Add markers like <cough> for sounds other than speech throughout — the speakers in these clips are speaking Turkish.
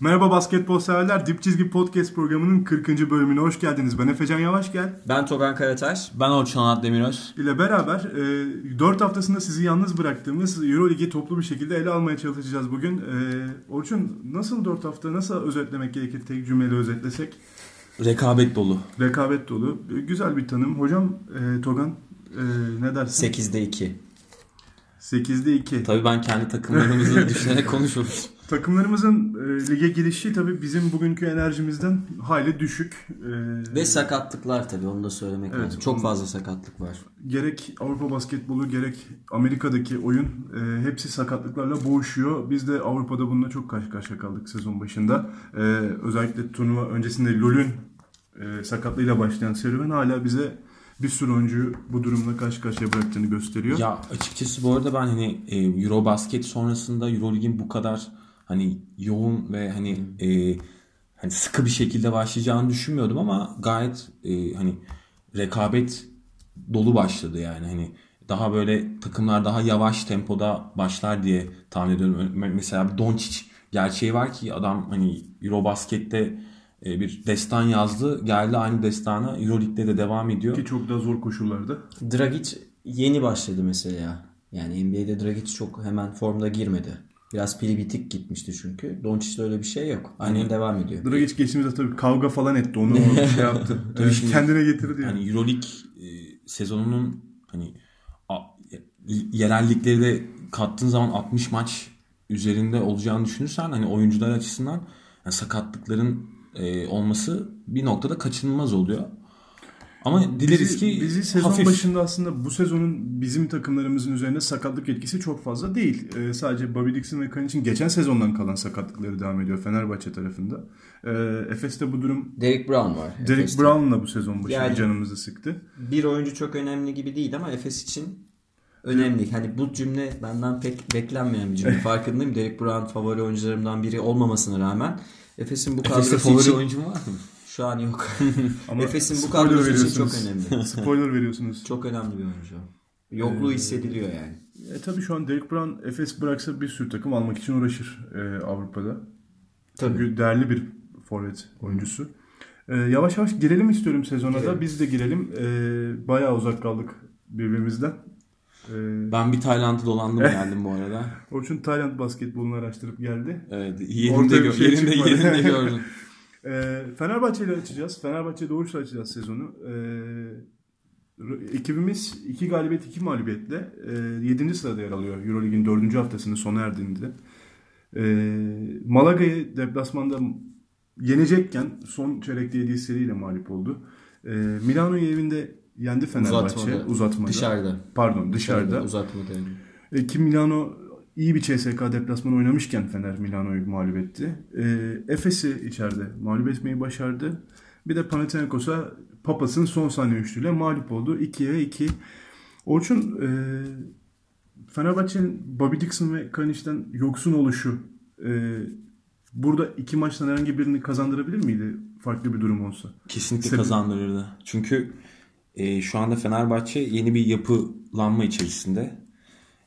Merhaba basketbol severler. Dip Çizgi Podcast programının 40. bölümüne hoş geldiniz. Ben Efecan Yavaş gel. Ben Togan Karataş. Ben Orçun Anat Demiröz. ile beraber e, 4 haftasında sizi yalnız bıraktığımız Euroligi toplu bir şekilde ele almaya çalışacağız bugün. E, Orçun nasıl 4 hafta nasıl özetlemek gerekir tek cümleyle özetlesek? Rekabet dolu. Rekabet dolu. Güzel bir tanım. Hocam e, Togan e, ne dersin? 8'de 2. 8'de 2. Tabii ben kendi takımlarımızı <laughs> düşünerek konuşuyorum. Takımlarımızın e, lige girişi tabii bizim bugünkü enerjimizden hayli düşük. E, Ve sakatlıklar tabii onu da söylemek Evet, lazım. Çok fazla sakatlık var. gerek Avrupa basketbolu gerek Amerika'daki oyun e, hepsi sakatlıklarla boğuşuyor. Biz de Avrupa'da bununla çok karşı karşıya kaldık sezon başında. E, özellikle turnuva öncesinde LoL'ün e, sakatlığıyla başlayan serüven hala bize bir sürü oyuncuyu bu durumla karşı karşıya bıraktığını gösteriyor. ya açıkçası bu arada ben hani e, Eurobasket sonrasında Eurolig'in bu kadar hani yoğun ve hani e, hani sıkı bir şekilde başlayacağını düşünmüyordum ama gayet e, hani rekabet dolu başladı yani hani daha böyle takımlar daha yavaş tempoda başlar diye tahmin ediyorum. Mesela Doncic gerçeği var ki adam hani Eurobasket'te bir destan yazdı. Geldi aynı destana Euroleague'de de devam ediyor. Ki çok daha zor koşullarda. Dragic yeni başladı mesela. Yani NBA'de Dragic çok hemen formda girmedi. Biraz pili bitik gitmişti çünkü. Doncic'te öyle bir şey yok. Aynen devam ediyor. Dragic geçtiğimizde tabii kavga falan etti. Onu <laughs> şey yaptı. Tabii E, şimdi- kendine getirdi. Yani. Hani Euroleague e, sezonunun hani a, yerel ligleri de kattığın zaman 60 maç üzerinde olacağını düşünürsen hani oyuncular açısından yani sakatlıkların e, olması bir noktada kaçınılmaz oluyor. Ama dileriz bizi, ki bizi sezon hafif. başında aslında bu sezonun bizim takımlarımızın üzerinde sakatlık etkisi çok fazla değil. Ee, sadece Bobby Dixon ve Kan için geçen sezondan kalan sakatlıkları devam ediyor Fenerbahçe tarafında. Ee, Efes'te bu durum Derek Brown var. Derek Efes'te. Brown'la bu sezon başı Yani- canımızı sıktı. Bir oyuncu çok önemli gibi değil ama Efes için önemli. Hani bu cümle benden pek beklenmeyen bir cümle. <laughs> Farkındayım. Derek Brown favori oyuncularımdan biri olmamasına rağmen Efes'in bu kadrosu favori için oyuncu mu var mı? şu an yok. <laughs> Ama Efes'in bu kadrosu için çok önemli. <laughs> Spoiler veriyorsunuz. Çok önemli bir oyuncu. Yokluğu hissediliyor yani. E, tabii şu an Derek Brown Efes bıraksa bir sürü takım almak için uğraşır e, Avrupa'da. Tabii. Çünkü değerli bir forvet oyuncusu. Ee, yavaş yavaş girelim istiyorum sezona da. Biz de girelim. Ee, bayağı uzak kaldık birbirimizden. Ee, Ben bir Tayland'ı dolandım geldim bu arada. <laughs> Orçun Tayland basketbolunu araştırıp geldi. Evet, yerinde, gö- şey yerinde, çıkmadı. yerinde <laughs> gördüm. Ee, Fenerbahçe ile açacağız. Fenerbahçe Doğuş'la açacağız sezonu. R- ekibimiz 2 galibiyet 2 mağlubiyetle 7. sırada yer alıyor. Eurolig'in 4. haftasının sona erdiğinde. Ee, Malaga'yı deplasmanda yenecekken son çeyrekte yediği seriyle mağlup oldu. Ee, Milano'yu evinde yendi Fenerbahçe. Uzatmada. Uzatmada. Dışarıda. Pardon dışarıda. Uzatmada. yani. E, ki Milano iyi bir CSK deplasmanı oynamışken Fener Milano'yu mağlup etti. E, Efes'i içeride mağlup etmeyi başardı. Bir de Panathinaikos'a Papas'ın son saniye üçlüyle mağlup oldu. 2'ye 2. Orçun e, Fenerbahçe'nin Bobby Dixon ve Kanic'ten yoksun oluşu e, burada iki maçtan herhangi birini kazandırabilir miydi farklı bir durum olsa? Kesinlikle Sebebi- kazandırırdı. Çünkü e, şu anda Fenerbahçe yeni bir yapılanma içerisinde.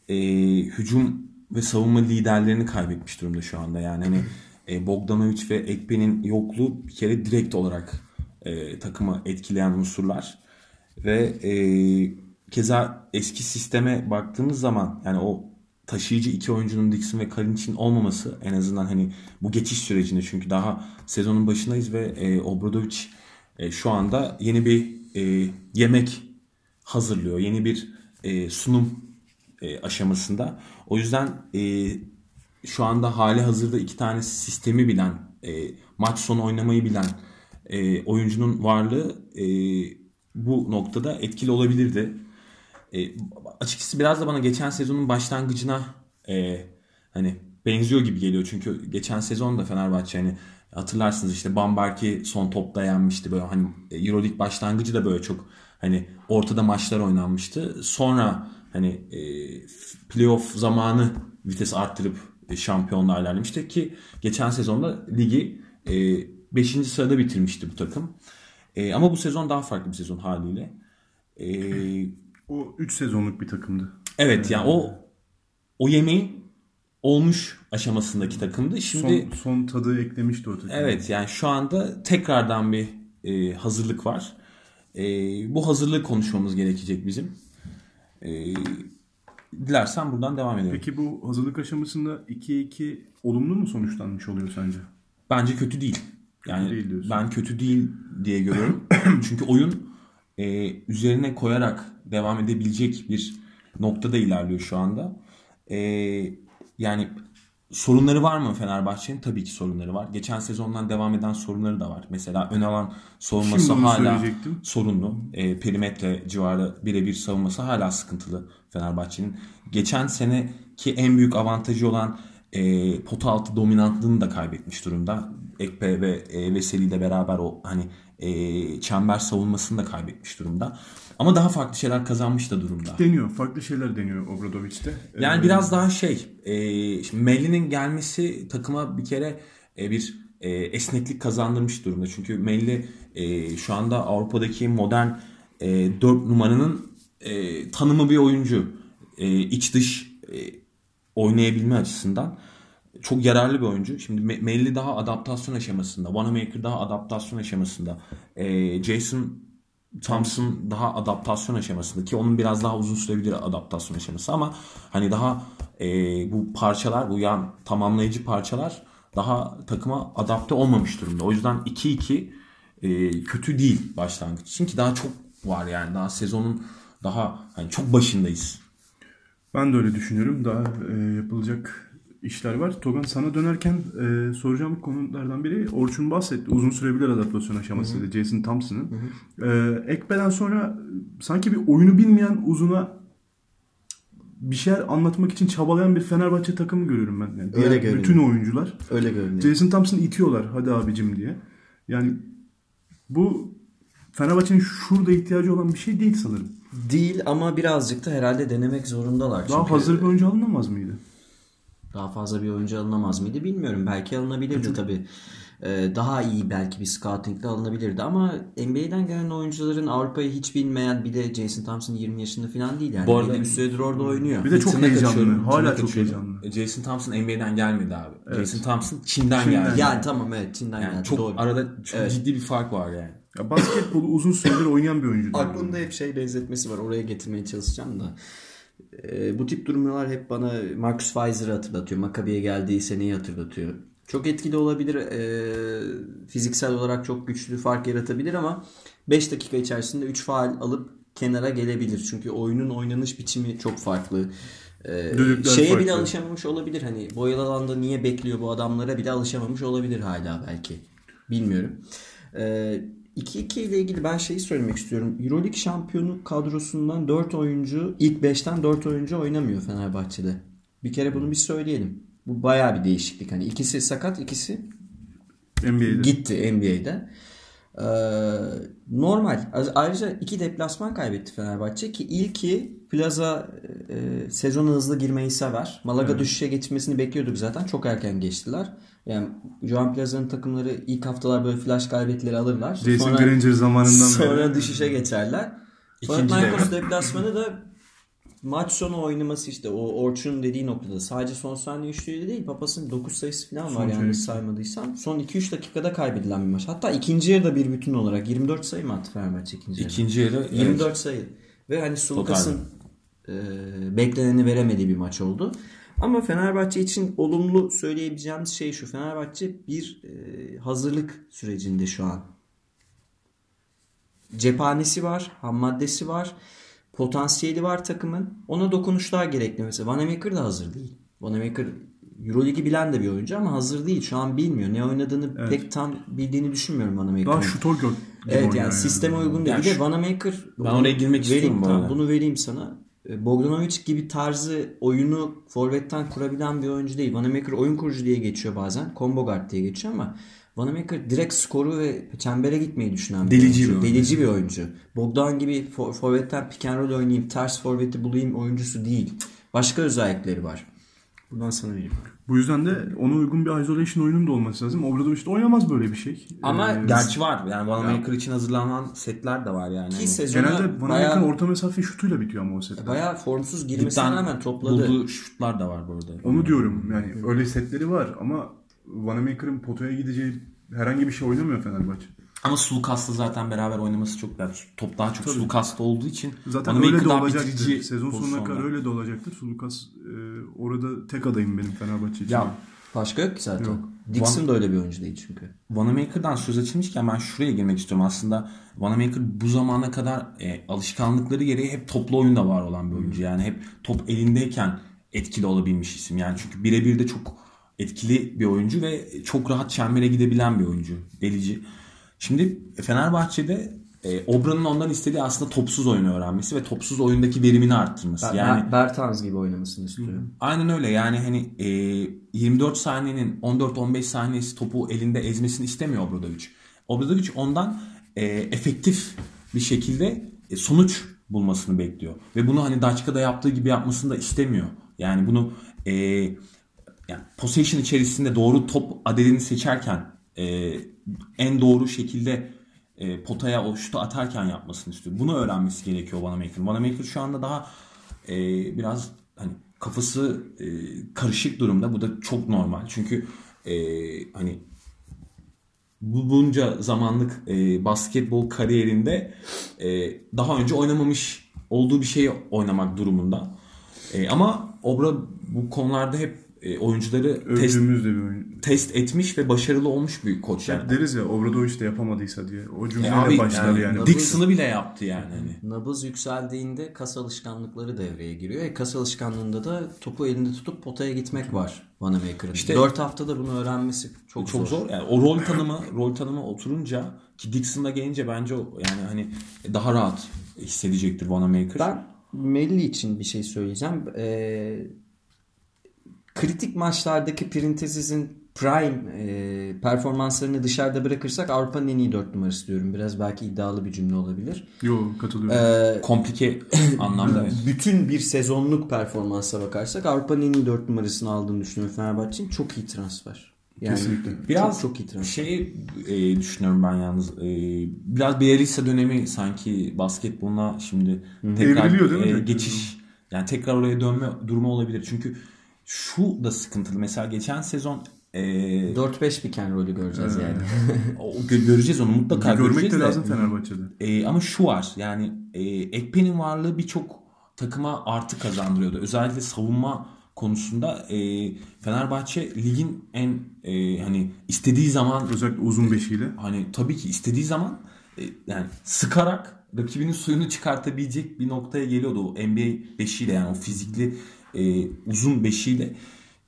E, hücum ve savunma liderlerini kaybetmiş durumda şu anda. Yani hani e, Bogdanovic ve Ekpe'nin yokluğu bir kere direkt olarak e, takımı etkileyen unsurlar. Ve e, keza eski sisteme baktığımız zaman yani o taşıyıcı iki oyuncunun Dixon ve Kalinic'in olmaması en azından hani bu geçiş sürecinde çünkü daha sezonun başındayız ve e, Obradovic e, şu anda yeni bir e, yemek hazırlıyor. Yeni bir e, sunum e, aşamasında. O yüzden e, şu anda hali hazırda iki tane sistemi bilen, e, maç sonu oynamayı bilen e, oyuncunun varlığı e, bu noktada etkili olabilirdi. E, açıkçası biraz da bana geçen sezonun başlangıcına e, hani benziyor gibi geliyor. Çünkü geçen sezon da Fenerbahçe hani hatırlarsınız işte Bambarki son topta yenmişti böyle hani Euroleague başlangıcı da böyle çok hani ortada maçlar oynanmıştı. Sonra hani e, playoff zamanı vites arttırıp e, şampiyonluğa ilerlemişti ki geçen sezonda ligi 5. sırada bitirmişti bu takım. E, ama bu sezon daha farklı bir sezon haliyle. E, O 3 sezonluk bir takımdı. Evet yani o o yemeği olmuş aşamasındaki takımdı. Şimdi son, son tadı eklemişti o takım. Evet yani şu anda tekrardan bir e, hazırlık var. E, bu hazırlığı konuşmamız gerekecek bizim. E, dilersen buradan devam edelim. Peki bu hazırlık aşamasında 2-2 olumlu mu sonuçlanmış oluyor sence? Bence kötü değil. Yani değil diyorsun. ben kötü değil diye görüyorum. <clears throat> Çünkü oyun e, üzerine koyarak devam edebilecek bir noktada ilerliyor şu anda. E, yani sorunları var mı Fenerbahçe'nin? Tabii ki sorunları var. Geçen sezondan devam eden sorunları da var. Mesela ön alan savunması hala sorunlu. E, perimetre civarı birebir savunması hala sıkıntılı Fenerbahçe'nin. Geçen seneki en büyük avantajı olan e, pota altı dominantlığını da kaybetmiş durumda. Ekpe ve e, Veseli ile beraber o hani e, çember savunmasını da kaybetmiş durumda. Ama daha farklı şeyler kazanmış da durumda. Deniyor. Farklı şeyler deniyor Obradovic'te. Yani Ee, biraz daha şey, e, şimdi Melli'nin gelmesi takıma bir kere e, bir e, esneklik kazandırmış durumda. Çünkü Melli e, şu anda Avrupa'daki modern e, 4 numaranın e, tanımı bir oyuncu. E, iç dış e, oynayabilme açısından çok yararlı bir oyuncu. Şimdi Me- Melli daha adaptasyon aşamasında, Wanamaker daha adaptasyon aşamasında, e, Jason Thompson daha adaptasyon aşamasında ki onun biraz daha uzun sürebilir adaptasyon aşaması ama hani daha e, bu parçalar bu yan tamamlayıcı parçalar daha takıma adapte olmamış durumda. O yüzden 2-2 e, kötü değil başlangıç için ki daha çok var yani daha sezonun daha hani çok başındayız. Ben de öyle düşünüyorum. Daha e, yapılacak işler var. Togan sana dönerken e, soracağım konulardan biri Orçun bahsetti. Uzun sürebilir adaptasyon aşaması dedi Jason Thompson'ın. E, Ekpe'den sonra sanki bir oyunu bilmeyen uzuna bir şeyler anlatmak için çabalayan bir Fenerbahçe takımı görüyorum ben. Yani Öyle görünüyor. bütün oyuncular Öyle görünüyor. Jason Thompson'ı itiyorlar hadi abicim diye. Yani bu Fenerbahçe'nin şurada ihtiyacı olan bir şey değil sanırım. Değil ama birazcık da herhalde denemek zorundalar. Daha Çünkü hazır bir oyuncu alınamaz mıydı? Daha fazla bir oyuncu alınamaz mıydı bilmiyorum. Belki alınabilirdi tabii. Ee, daha iyi belki bir scoutingle alınabilirdi ama NBA'den gelen oyuncuların Avrupa'yı hiç bilmeyen bir de Jason Thompson 20 yaşında falan değil yani. Bu arada- bir süredir orada oynuyor. Bir de çok Tırnak heyecanlı. açıyorum, Hala çok heyecanlı. E, Jason Thompson NBA'den gelmedi abi. Jason Thompson Çin'den, Çin'den geldi. Yani tamam evet Çin'den Yani geldi çok doğru. arada çok Evet. ciddi bir fark var yani. Ya basketbolu uzun süredir oynayan bir oyuncu. Aklımda hep şey benzetmesi var. Oraya getirmeye çalışacağım da. Ee, bu tip durumlar hep bana Marcus Weiser'ı hatırlatıyor. Maccabi'ye geldiği seneyi hatırlatıyor. Çok etkili olabilir. Ee, fiziksel olarak çok güçlü fark yaratabilir ama 5 dakika içerisinde 3 faal alıp kenara gelebilir. Çünkü oyunun oynanış biçimi çok farklı. Düdükler şeye farklı. bile alışamamış olabilir. Hani boyalı alanda niye bekliyor bu adamlara bile alışamamış olabilir hala belki. Bilmiyorum. Ee, 2-2 ile ilgili ben şeyi söylemek istiyorum. Euroleague şampiyonu kadrosundan 4 oyuncu, ilk 5'ten 4 oyuncu oynamıyor Fenerbahçe'de. Bir kere bunu bir söyleyelim. Bu bayağı bir değişiklik. Hani ikisi sakat, ikisi NBA'de. gitti NBA'de. Ee, normal. Ayrıca iki deplasman kaybetti Fenerbahçe ki ilki Plaza e, sezona hızlı girmeyi sever. Malaga düşüşe geçmesini bekliyorduk zaten. Çok erken geçtiler. Yani Joan Plaza'nın takımları ilk haftalar böyle flash galibiyetleri alırlar. Jason sonra, Granger zamanından sonra beri. düşüşe geçerler. Panathinaikos deplasmanı da maç sonu oynaması işte o Orçun'un dediği noktada sadece son saniye üçlüğü değil Papas'ın 9 sayısı falan var çeyrek. saymadıysam. Son 2-3 dakikada kaybedilen bir maç. Hatta ikinci yarıda bir bütün olarak 24 sayı mı attı Fenerbahçe ikinci yarıda? İkinci yarı evet. 24 sayı. Ve hani Sulukas'ın e, bekleneni veremediği bir maç oldu. Ama Fenerbahçe için olumlu söyleyebileceğimiz şey şu. Fenerbahçe bir e, hazırlık sürecinde şu an. Cephanesi var, ham maddesi var, potansiyeli var takımın. Ona dokunuşlar gerekli mesela. Vanamaker da hazır değil. Vanamaker Euroligi bilen de bir oyuncu ama hazır değil. Şu an bilmiyor. Ne oynadığını pek tam bildiğini düşünmüyorum Vanamaker'ın. Daha şutör gör. Evet yani sisteme uygun değil. Yani bir de Vanamaker Ben oraya girmek vereyim, istiyorum bu tamam. Bunu vereyim sana. E, Bogdanovic gibi tarzı oyunu forvetten kurabilen bir oyuncu değil. Vanamaker oyun kurucu diye geçiyor bazen. Combo guard diye geçiyor ama Vanamaker direkt skoru ve çembere gitmeyi düşünen bir Delici oyuncu. bir oyuncu. Delici bir oyuncu. Bogdan gibi for, forvetten pick and roll oynayayım, ters forveti bulayım oyuncusu değil. Başka özellikleri var. Buradan sana vereyim. Bu yüzden de ona uygun bir isolation oyunun da olması lazım. Obradoviç de oynamaz böyle bir şey. Ama Ee, Gerçi var. Yani Vanamaker için hazırlanan setler de var yani. Ki Hani genelde Vanamaker'ın orta mesafe şutuyla bitiyor ama o setler. bayağı formsuz girmesine dipten rağmen topladı. bulduğu şutlar da var bu arada. Onu diyorum yani öyle setleri var ama Vanamaker'ın potaya gideceği herhangi bir şey oynamıyor Fenerbahçe. Ama Sulukas'la zaten beraber oynaması çok yani top daha çok Sulukas'ta olduğu için Zaten öyle de daha olacaktır. bitirici Sezon sonuna kadar öyle de olacaktır. Sulukas e, orada tek adayım benim Fenerbahçe için. Ya Başka yok ki zaten. Yok. Dixon da öyle bir oyuncu değil çünkü. Vanamaker'dan söz açılmışken ben şuraya girmek istiyorum. Aslında Vanamaker bu zamana kadar e, alışkanlıkları gereği hep toplu oyunda var olan bir oyuncu. Yani hep top elindeyken etkili olabilmiş isim. Yani çünkü birebir de çok etkili bir oyuncu ve çok rahat çembere gidebilen bir oyuncu. Delici. Şimdi Fenerbahçe'de e, Obra'nın ondan istediği aslında topsuz oyunu öğrenmesi ve topsuz oyundaki verimini arttırması. Ben, yani Bertans gibi oynamasını istiyorum. Aynen öyle yani hani e, 24 saniyenin 14-15 saniyesi topu elinde ezmesini istemiyor Obradovic. Obradovic ondan e, efektif bir şekilde e, sonuç bulmasını bekliyor. Ve bunu hani Daçka'da yaptığı gibi yapmasını da istemiyor. Yani bunu e, yani possession içerisinde doğru top adedini seçerken e, en doğru şekilde e, potaya o şutu atarken yapmasını istiyor. Bunu öğrenmesi gerekiyor Vanamaker'ın. Vanamaker şu anda daha e, biraz hani kafası e, karışık durumda. Bu da çok normal. Çünkü e, hani bu bunca zamanlık e, basketbol kariyerinde e, daha önce oynamamış olduğu bir şeyi oynamak durumunda. E, ama Obra bu konularda hep e, oyuncuları test, de bir oyun. test etmiş ve başarılı olmuş bir koç yani. Hep deriz ya Obradoviç de yapamadıysa diye. O E cümleyle abi başlar yani, yani. Dixon'ı bile yaptı yani. Hani. Nabız yükseldiğinde kas alışkanlıkları devreye giriyor. E, kas alışkanlığında da topu elinde tutup potaya gitmek var Vanamaker'ın. İşte- 4 haftada bunu öğrenmesi çok, çok zor. Yani o rol tanımı rol tanımı oturunca ki Dixon'da gelince bence o yani hani daha rahat hissedecektir Vanamaker. Ben Melli için bir şey söyleyeceğim. Ee, kritik maçlardaki Printezis'in prime e, performanslarını dışarıda bırakırsak Avrupa'nın en iyi 4 numarası diyorum. Biraz belki iddialı bir cümle olabilir. Yo katılıyorum. Ee, komplike <laughs> anlamda evet. bütün bir sezonluk performansa bakarsak Avrupa'nın en iyi 4 numarasını aldığını düşünüyorum Fenerbahçe'nin. Çok iyi transfer. Yani Kesinlikle. Biraz çok, çok iyi transfer. Şeyi e, düşünüyorum ben yalnız. E, biraz Bielitsa dönemi sanki basketboluna şimdi tekrar Evriliyor değil mi e, tekrar? geçiş yani tekrar oraya dönme durumu olabilir. Çünkü şu da sıkıntılı. Mesela geçen sezon e, 4-5 pick and roll'ü göreceğiz yani. <laughs> o, gö- göreceğiz onu mutlaka Görmek göreceğiz de de. lazım Fenerbahçe'de. E, ama şu var yani e, Ekpe'nin varlığı birçok takıma artı kazandırıyordu. Özellikle savunma konusunda e, Fenerbahçe ligin en e, hani istediği zaman Özellikle uzun beşiyle. hani tabii ki istediği zaman e, yani sıkarak rakibinin suyunu çıkartabilecek bir noktaya geliyordu o NBA beşiyle yani o fizikli e, uzun beşiyle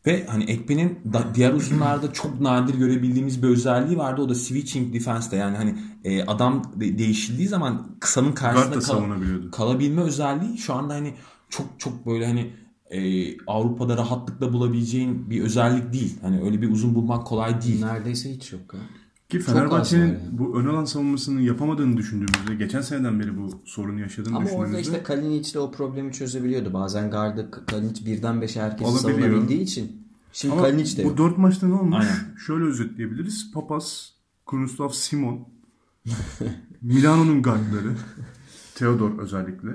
ve hani Ekpe'nin diğer uzunlarda çok nadir görebildiğimiz bir özelliği vardı. O da switching defense'te yani hani e, adam de- değişildiği zaman kısanın karşısında da kal- kalabilme özelliği şu anda hani çok çok böyle hani e, Avrupa'da rahatlıkla bulabileceğin bir özellik değil. Hani öyle bir uzun bulmak kolay değil. Neredeyse hiç yok. Ha. Ki Fenerbahçe'nin yani. bu ön alan savunmasını yapamadığını düşündüğümüzde, geçen seneden beri bu sorunu yaşadığını Ama orada düşündüğümüzde işte Kalinic'le o problemi çözebiliyordu. Bazen gardı Kalinic birden beşe herkesi Alabiliyor. savunabildiği için. Şimdi ama Kalinic de bu dört maçta ne olmuş? Aynen. <laughs> Şöyle özetleyebiliriz. Papas, Krunoslav Simon, <laughs> Milano'nun gardları, Theodor özellikle,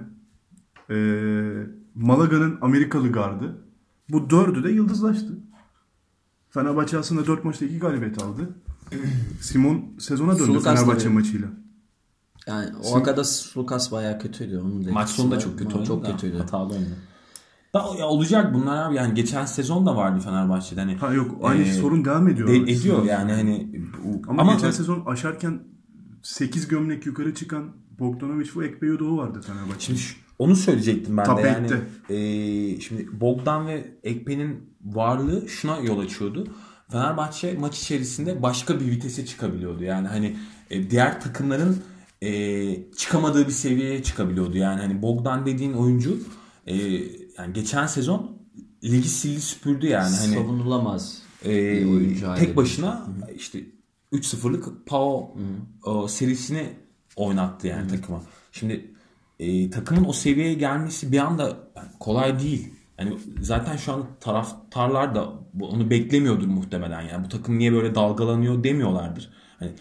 ee, Malaga'nın Amerikalı gardı. Bu dördü de yıldızlaştı. Fenerbahçe aslında dört maçta iki galibiyet aldı. <clears throat> Simon sezona döndü Sulukas da Fenerbahçe benim. maçıyla. Yani o arkada Lucas bayağı kötüydü. Onun da Maç sonunda var. çok kötü oynadı. Çok da, kötüydü. Hatalı oynadı. Da, ya olacak bunlar abi yani geçen sezon da vardı Fenerbahçe'de hani. Ha yok aynı Ee, sorun devam ediyor. de- ediyor yani hani bu- Ama, ama, geçen sezon aşarken 8 gömlek yukarı çıkan Bogdanovic ve Ekpeyoğlu vardı Fenerbahçe. şimdi onu söyleyecektim ben Top de yani. e, şimdi Bogdan ve Ekpe'nin varlığı şuna yol açıyordu. Fenerbahçe maç içerisinde başka bir vitese çıkabiliyordu. Yani hani e, diğer takımların e, çıkamadığı bir seviyeye çıkabiliyordu. Yani hani Bogdan dediğin oyuncu e, yani geçen sezon ligi sildi süpürdü yani. Hani Savunulamaz. e, bir oyuncu tek başına işte 3-0'lık Pau o, serisini oynattı yani takıma. Şimdi e, takımın o seviyeye gelmesi bir anda kolay değil. Yani zaten şu an taraftarlar da onu beklemiyordur muhtemelen yani. Bu takım niye böyle dalgalanıyor demiyorlardır. Hani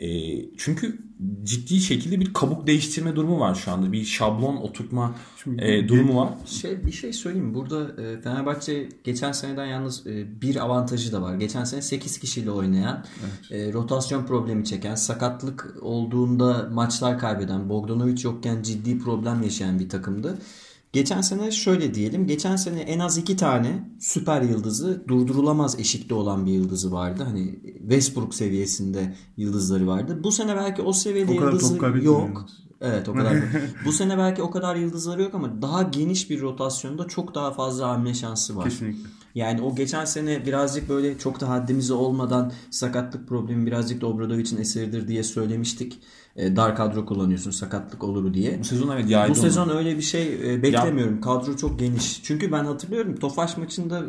e, çünkü ciddi şekilde bir kabuk değiştirme durumu var şu anda. Bir şablon oturtma e, durumu var. Şey bir şey söyleyeyim. Burada e, Fenerbahçe geçen seneden yalnız e, bir avantajı da var. Geçen sene 8 kişiyle oynayan, evet. e, rotasyon problemi çeken, sakatlık olduğunda maçlar kaybeden, Bogdanovic yokken ciddi problem yaşayan bir takımdı. Geçen sene şöyle diyelim. Geçen sene en az iki tane süper yıldızı durdurulamaz eşikte olan bir yıldızı vardı. Hani Westbrook seviyesinde yıldızları vardı. Bu sene belki o seviyede o yıldızı yok. Evet o kadar. <laughs> Bu sene belki o kadar yıldızları yok ama daha geniş bir rotasyonda çok daha fazla hamle şansı var. Kesinlikle. Yani o geçen sene birazcık böyle çok da haddimize olmadan sakatlık problemi birazcık da Obradovic'in eseridir diye söylemiştik. E, dar kadro kullanıyorsun sakatlık olur diye. Bu sezon evet yaydı Bu sezon öyle bir şey e, beklemiyorum. Ya. Kadro çok geniş. Çünkü ben hatırlıyorum Tofaş maçında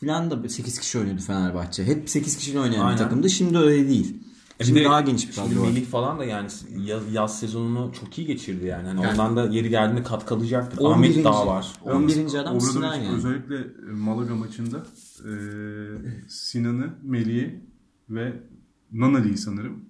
filan da 8 kişi oynuyordu Fenerbahçe. Hep 8 kişiyle oynayan Aynen. bir takımdı. Şimdi öyle değil. E, şimdi de, daha geniş bir kadro var. Melih falan da yani yaz, yaz sezonunu çok iyi geçirdi yani. yani. yani ondan da yeri geldiğinde kat kalacaktır. Ahmet daha var. 11. adam Sinan yani. Özellikle Malaga maçında e, Sinan'ı, Melih'i ve Nanali'yi sanırım.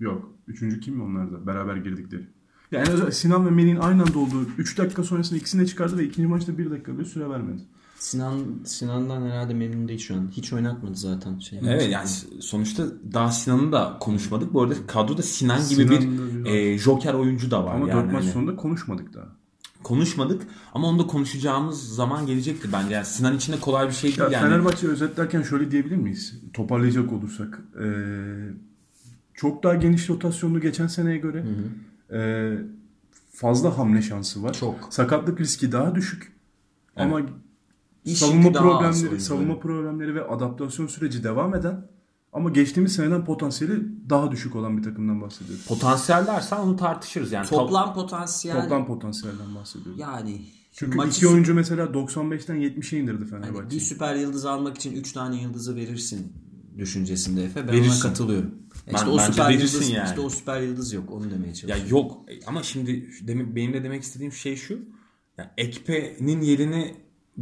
Yok. Üçüncü kim mi onlar da? Beraber girdikleri. Yani Sinan ve Melih'in aynı anda olduğu 3 dakika sonrasında ikisini de çıkardı ve ikinci maçta 1 dakika bir süre vermedi. Sinan Sinan'dan herhalde memnun değil şu an. Hiç oynatmadı zaten. Şey, evet yani sonuçta daha Sinan'ı da konuşmadık. Bu arada kadroda Sinan gibi Sinan bir e, joker oyuncu da var. Ama yani. 4 maç hani. sonunda konuşmadık daha. Konuşmadık ama onu da konuşacağımız zaman gelecektir bence. Yani Sinan için de kolay bir şey değil ya yani. Fenerbahçe özetlerken şöyle diyebilir miyiz? Toparlayacak olursak. Ee, çok daha geniş rotasyonlu geçen seneye göre. Hı hı. Ee, fazla hamle şansı var. Çok. Sakatlık riski daha düşük. Evet. Ama İş savunma problemleri, savunma problemleri ve adaptasyon süreci devam eden ama geçtiğimiz seneden potansiyeli daha düşük olan bir takımdan bahsediyoruz. Potansiyel dersen onu tartışırız yani. Toplam potansiyel. Toplam potansiyelden bahsediyoruz. Yani çünkü iki oyuncu mesela 95'ten 70'e indirdi Fenerbahçe. Yani bir süper yıldız almak için 3 tane yıldızı verirsin düşüncesinde Efe. Ben Verirsin. ona katılıyorum. Ben, işte o süper yıldız, yani. işte o süper yıldız yok. Onu demeye çalışıyorum. Ya yok ama şimdi benim de demek istediğim şey şu. Yani Ekpe'nin yerini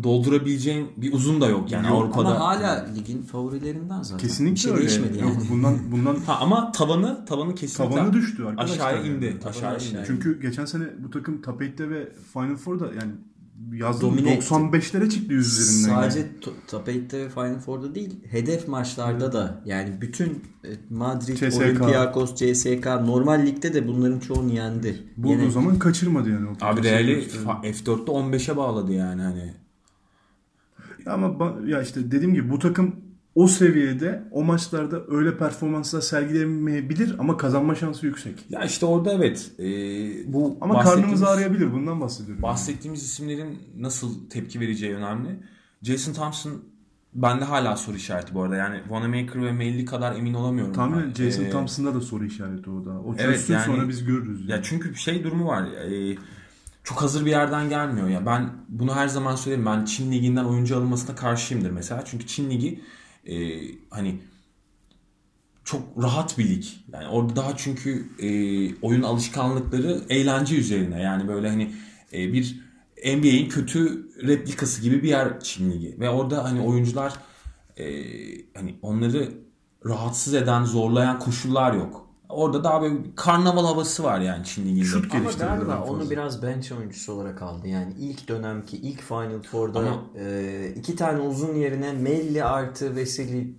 doldurabileceğin bir uzun da yok yani yok, Avrupa'da. Ama hala ligin favorilerinden zaten. Kesinlikle bir şey öyle. değişmedi yani. Yok bundan <laughs> bundan ha, ama tavanı tavanı kesinlikle tavanı düştü arkadaşlar. Aşağı indi. Aşağı indi. Çünkü geçen sene bu takım top 8'te ve Final Four'da yani yazdım 95'lere çıktı yüz üzerinden. Sadece yani. Top 8'te ve Final Four'da değil, hedef maçlarda da yani bütün e, Madrid, CSK. Olympiakos, CSK normal ligde de bunların çoğunu yendi. Bu Yine... o zaman kaçırmadı yani. O Abi Real'i F4'te 15'e bağladı yani hani. Ama ya işte dediğim gibi bu takım o seviyede o maçlarda öyle performanslar sergilemeyebilir ama kazanma şansı yüksek. Ya işte orada evet. E, bu ama karnımız ağrıyabilir bundan bahsediyorum. Bahsettiğimiz yani. isimlerin nasıl tepki vereceği önemli. Jason Thompson bende hala soru işareti bu arada. Yani Wanamaker ve Melli kadar emin olamıyorum. Tahminen Jason ee, Thompson'da da soru işareti o da. O çözsün evet, yani, sonra biz görürüz. Yani. Ya çünkü şey durumu var. Ee, çok hazır bir yerden gelmiyor ya. Ben bunu her zaman söylerim. Ben Çin liginden oyuncu alınmasına karşıyımdır mesela. Çünkü Çin ligi e, hani çok rahat bir lig. Yani orada daha çünkü e, oyun alışkanlıkları eğlence üzerine. Yani böyle hani e, bir NBA'in kötü replikası gibi bir yer Çin ligi. Ve orada hani oyuncular e, hani onları rahatsız eden, zorlayan koşullar yok. Orada daha böyle karnaval havası var yani Çin Ligi'nde. Şut Ama galiba onu biraz bench oyuncusu olarak aldı. Yani ilk dönemki ilk Final Four'da Ama, e, iki tane uzun yerine Melli artı Veseli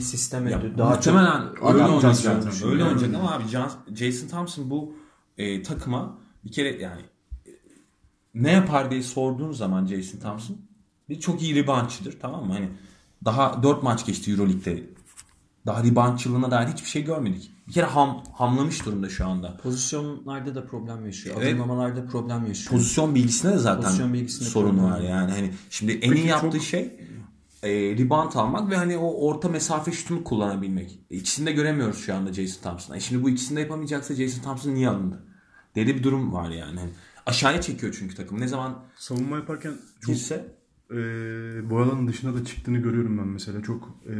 sisteme ya, daha muhtemelen çok öyle oynayacak. Öyle oynayacak ama abi Jason Thompson bu e, takıma bir kere yani e, ne yapar diye sorduğun zaman Jason Thompson bir çok iyi reboundçıdır tamam mı? Hani daha 4 maç geçti Euroleague'de daha reboundçılığına dair hiçbir şey görmedik. Bir kere ham, hamlamış durumda şu anda. Pozisyonlarda da problem yaşıyor. Evet. Adımlamalarda problem yaşıyor. Pozisyon bilgisinde de zaten Pozisyon bilgisinde sorun var yani. Hani şimdi en iyi yaptığı çok... şey e, rebound almak ve hani o orta mesafe şutunu kullanabilmek. E, ikisini de göremiyoruz şu anda Jason Thompson'a. E şimdi bu ikisini de yapamayacaksa Jason Thompson niye alındı? Dedi bir durum var yani. Hani aşağıya çekiyor çünkü takım. Ne zaman savunma yaparken çok girse e, boyalanın dışına da çıktığını görüyorum ben mesela. Çok e,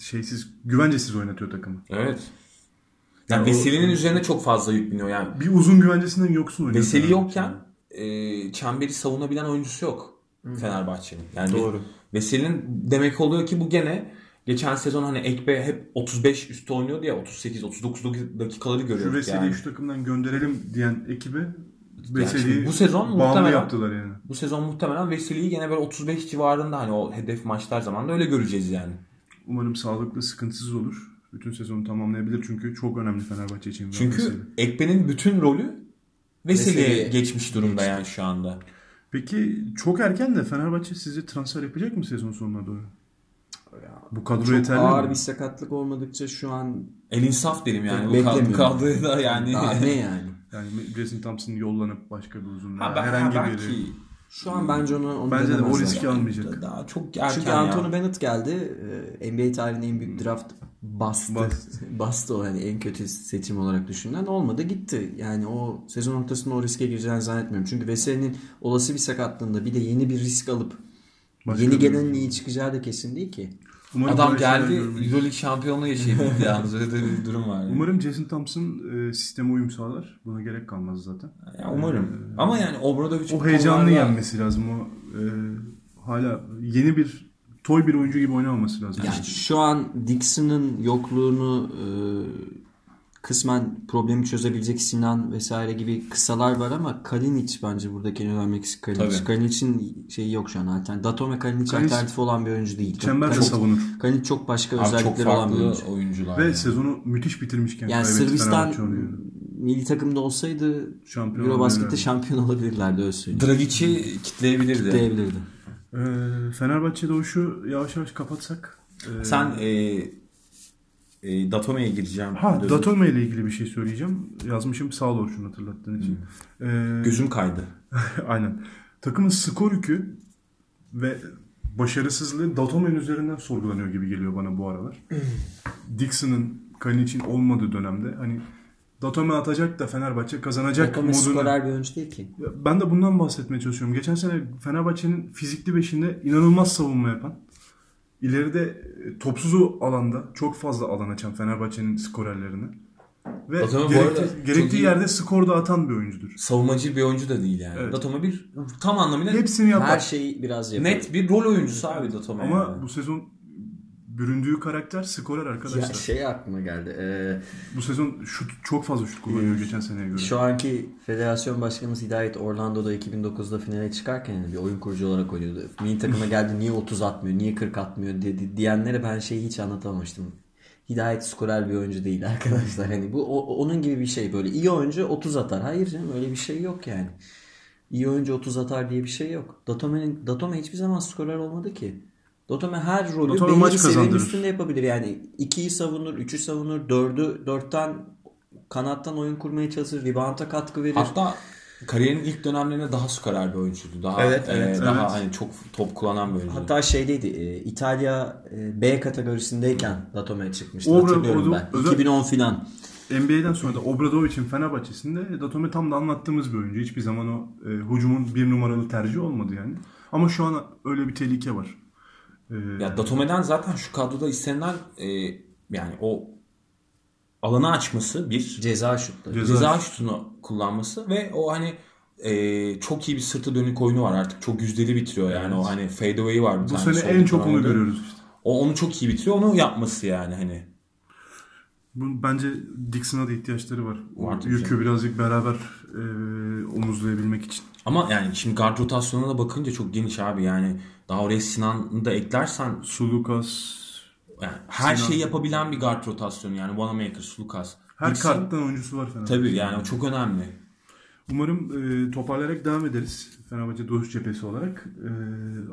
şeysiz, güvencesiz oynatıyor takımı. Evet. Yani, yani Veseli'nin üzerine çok fazla yükleniyor yani. Bir uzun güvencesinden oynuyor. Veseli yokken e, çemberi savunabilen oyuncusu yok. Fenerbahçe'nin. Yani Doğru. Veseli'nin demek oluyor ki bu gene geçen sezon hani Ekbe hep 35 üstü oynuyordu ya 38 39 dakikaları Şu görüyorduk Veseli'yi yani. şu takımdan gönderelim diyen ekibe Veseli'yi bu sezon muhtemelen- yaptılar yani. Bu sezon muhtemelen Veseli'yi gene böyle 35 civarında hani o hedef maçlar zamanında öyle göreceğiz yani. Umarım sağlıklı, sıkıntısız olur. Bütün sezonu tamamlayabilir çünkü çok önemli Fenerbahçe için. Veseli. Çünkü Ekbe'nin bütün rolü Veseli'ye Veseli'ye geçmiş durumda yani şu anda. Peki çok erken de Fenerbahçe sizi transfer yapacak mı sezon sonuna doğru? Bu kadro Çok yeterli ağır mi? bir sakatlık olmadıkça şu an El insaf derim yani. Bu kadro- kadroya da yani. daha ne yani? Yani Jason Thompson yollanıp başka bir uzun Ha, ben, herhangi ha, biri. Şu an bence onu, onu Bence de o riski almayacak. daha çok erken Çünkü ya. Anthony Bennett geldi. Ee, NBA tarihinin en büyük draft bastı. Bastı. <laughs> bastı o hani en kötü seçim olarak düşünülen. Olmadı gitti. Yani o sezon ortasında o riske gireceğini zannetmiyorum. Çünkü Veseli'nin olası bir sakatlığında bir de yeni bir risk alıp Başka yeni gelenin iyi çıkacağı da kesin değil ki. Umarım Adam geldi. Euroleague şampiyonluğu yaşayabildi yalnız öyle de bir durum var. Yani. Umarım Jason Thompson e, sisteme uyum sağlar. Buna gerek kalmaz zaten. Ya umarım. Ama yani Obradovic O heyecanlı konularda- yenmesi lazım. O e, hala yeni bir toy bir oyuncu gibi oynamaması lazım. Yani şu an Dixon'ın yokluğunu e, kısmen problemi çözebilecek Sinan vesaire gibi kısalar var ama Kalinic bence buradaki en önemli eksik Kalinic. Kalinic'in şeyi yok şu an. Alternatif. Datome Kalinic Kalinic- alternatif olan bir oyuncu değil. Çember de Kalinic- savunur. Kalinic çok başka Abi çok özellikleri olan bir oyuncu. farklı oyuncular. Ve yani. sezonu müthiş bitirmişken Yani Sırbistan milli takımda olsaydı Şampiyon Eurobasket'te şampiyon olabilirlerdi öyle söyleyeyim. Dragic'i kitleyebilirdi. Diyebilirdi. Ee, Fenerbahçe doğuşu yavaş yavaş kapatsak. e, Sen e, e, Datome'ye gireceğim. Ha, diyordun. Datome ile ilgili bir şey söyleyeceğim. Yazmışım sağ ol şunu hatırlattığın için. Ee, Gözüm kaydı. <laughs> Aynen. Takımın skor yükü ve başarısızlığı Datome'nin üzerinden sorgulanıyor gibi geliyor bana bu aralar. Dixon'ın Kalinic'in olmadığı dönemde hani Datome atacak da Fenerbahçe kazanacak Datome moduna. skorer bir oyuncu değil ki. Ben de bundan bahsetmeye çalışıyorum. Geçen sene Fenerbahçe'nin fizikli beşinde inanılmaz savunma yapan, ileride e, topsuz o alanda çok fazla alan açan Fenerbahçe'nin skorerlerini ve Datome gerekti- gerektiği iyi- yerde skor da atan bir oyuncudur. Savunmacı bir oyuncu da değil yani. Evet. Datome bir tam anlamıyla Hepsini yapar. Her şeyi biraz yapıyor. net bir rol oyuncusu abi Datome. Ama yani. bu sezon büründüğü karakter skorer arkadaşlar. Ya şey aklıma geldi. Ee, Bu sezon şut çok fazla şut kullanıyor geçen seneye göre. Şu anki federasyon başkanımız Hidayet Orlando'da 2009'da finale çıkarken yani bir oyun kurucu olarak oynuyordu. Milli takıma <laughs> geldi niye 30 atmıyor, niye 40 atmıyor dedi, diyenlere ben şeyi hiç anlatamamıştım. Hidayet skorer bir oyuncu değil arkadaşlar. Hani bu o- onun gibi bir şey böyle. iyi oyuncu 30 atar. Hayır canım öyle bir şey yok yani. İyi oyuncu 30 atar diye bir şey yok. Datome'nin Datome hiçbir zaman skorer olmadı ki. Datome her rolü Datome belli bir seviyenin üstünde yapabilir. Yani 2'yi savunur, 3'ü savunur, 4'ü 4'ten kanattan oyun kurmaya çalışır, rebound'a katkı verir. Hatta kariyerinin ilk dönemlerinde daha skorer bir oyuncuydu. Daha Evet, e, evet, daha evet. hani çok top kullanan bir oyuncuydu. Hatta şeydeydi e, İtalya e, B kategorisindeyken Datome çıkmıştı Obra- hatırlıyorum orada ben. özel- 2010 filan. NBA'den sonra da Obradovic'in Fenerbahçe'sinde Datome tam da anlattığımız bir oyuncu. Hiçbir zaman o e, hücumun bir numaralı tercih olmadı yani. Ama şu an öyle bir tehlike var. E, Ya Datome'den zaten şu kadroda istenilen e, yani o alanı açması bir Ceza şutları. Ceza- ceza şutunu kullanması ve o hani e, çok iyi bir sırtı dönük oyunu var artık. Çok yüzdeli bitiriyor yani o hani fadeaway'i var bir bu sene en çok onu görüyoruz işte. O onu çok iyi bitiriyor. Onu yapması yani hani. Bu, bence Dixon'a da ihtiyaçları var. O Var tabii yükü canım. birazcık beraber e, omuzlayabilmek için. Ama yani şimdi guard rotasyonuna da bakınca çok geniş abi yani. Daha oraya Sinan'ı da eklersen Sulukas, yani her Sinan. şeyi yapabilen bir guard rotasyonu yani Wanamaker, Sulukas. her karttan oyuncusu var Fenerbahçe. Tabii yani o çok önemli. Umarım e, toparlayarak devam ederiz. Fenerbahçe Doğuş Cephesi olarak. E,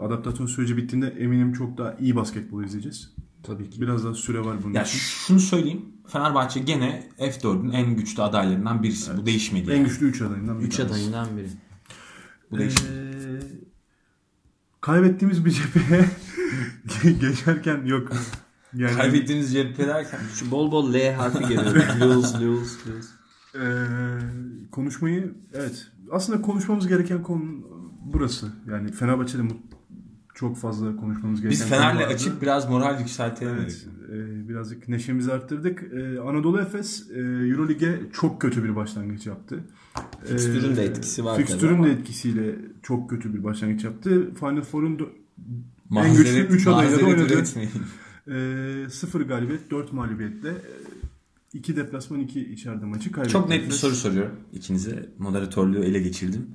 adaptasyon süreci bittiğinde eminim çok daha iyi basketbol izleyeceğiz. Tabii ki. Biraz daha süre var bunun Ya için. şunu söyleyeyim. Fenerbahçe gene F4'ün en güçlü adaylarından birisi. Bu değişmedi. En yani. güçlü 3 adayından bir 3 tanesi. adayından biri. Bu değişmedi. Kaybettiğimiz bir cepheye <laughs> geçerken yok. Yani Kaybettiğiniz cephe derken Şu bol bol L harfi geliyor. lose, lose, lose. Ee, konuşmayı evet aslında konuşmamız gereken konu burası. Yani Fenerbahçe'de çok fazla konuşmamız gereken Biz Fener'le açıp biraz moral yükseltelim. Evet, e, birazcık neşemizi arttırdık. E, Anadolu Efes e, Eurolig'e çok kötü bir başlangıç yaptı. E, Fikstürün de etkisi var Fikstürün de etkisiyle çok kötü bir başlangıç yaptı. Final Four'un en güçlü 3 adayla da oynadı. üretmeyin. E, 0 galibiyet, 4 mağlubiyetle 2 deplasman 2 içeride maçı kaybetti. Çok net bir soru soruyorum ikinize. Moderatörlüğü ele geçirdim.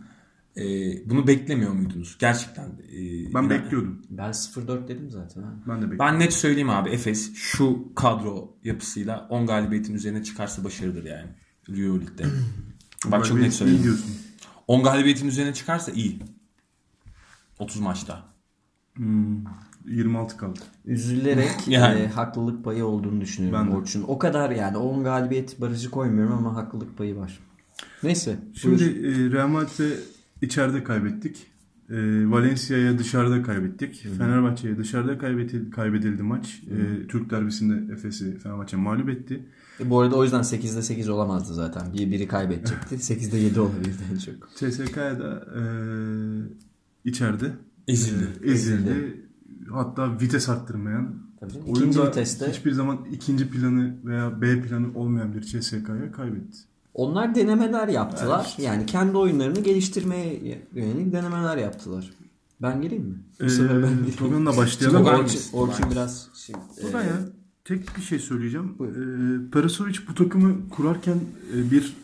Ee, bunu beklemiyor muydunuz? Gerçekten. e, Ben inan- bekliyordum. Ben 0-4 dedim zaten. Ha. Ben de bekliyordum. Ben net söyleyeyim abi Efes şu kadro yapısıyla 10 galibiyetin üzerine çıkarsa başarıdır yani. Euroleague'de. Bak çok net diyorsun. 10 galibiyetin üzerine çıkarsa iyi. 30 maçta. Hmm, 26 kaldı. Üzülerek <laughs> Yani. e, haklılık payı olduğunu düşünüyorum Ben de. Orçun. O kadar yani 10 galibiyet barajı koymuyorum ama haklılık payı var. Neyse. Şimdi buyur. e, Real Madrid'e içeride kaybettik. E, Valencia'ya dışarıda kaybettik. Fenerbahçe'ye dışarıda kaybedildi, kaybedildi maç. E, Türk derbisinde Efes'i Fenerbahçe mağlup etti. E, bu arada o yüzden 8'de 8 olamazdı zaten. Bir biri kaybedecekti. <laughs> 8'de 7 olabilirdi en çok. CSK'ya da e, içeride Ezildi. e, ezildi. Hatta vites arttırmayan Tabii canım. İkinci oyunda viteste hiçbir zaman ikinci planı veya B planı olmayan bir CSK'ya kaybetti. onlar denemeler yaptılar. Yani kendi oyunlarını geliştirmeye yönelik denemeler yaptılar. Ben gireyim mi? Bu E, sefer ben gireyim. Togan'la başlayalım. Togan- Orçun, Orçun biraz şey, Togan e, ya tek bir şey söyleyeceğim. Ee, Perasovic bu takımı kurarken e, bir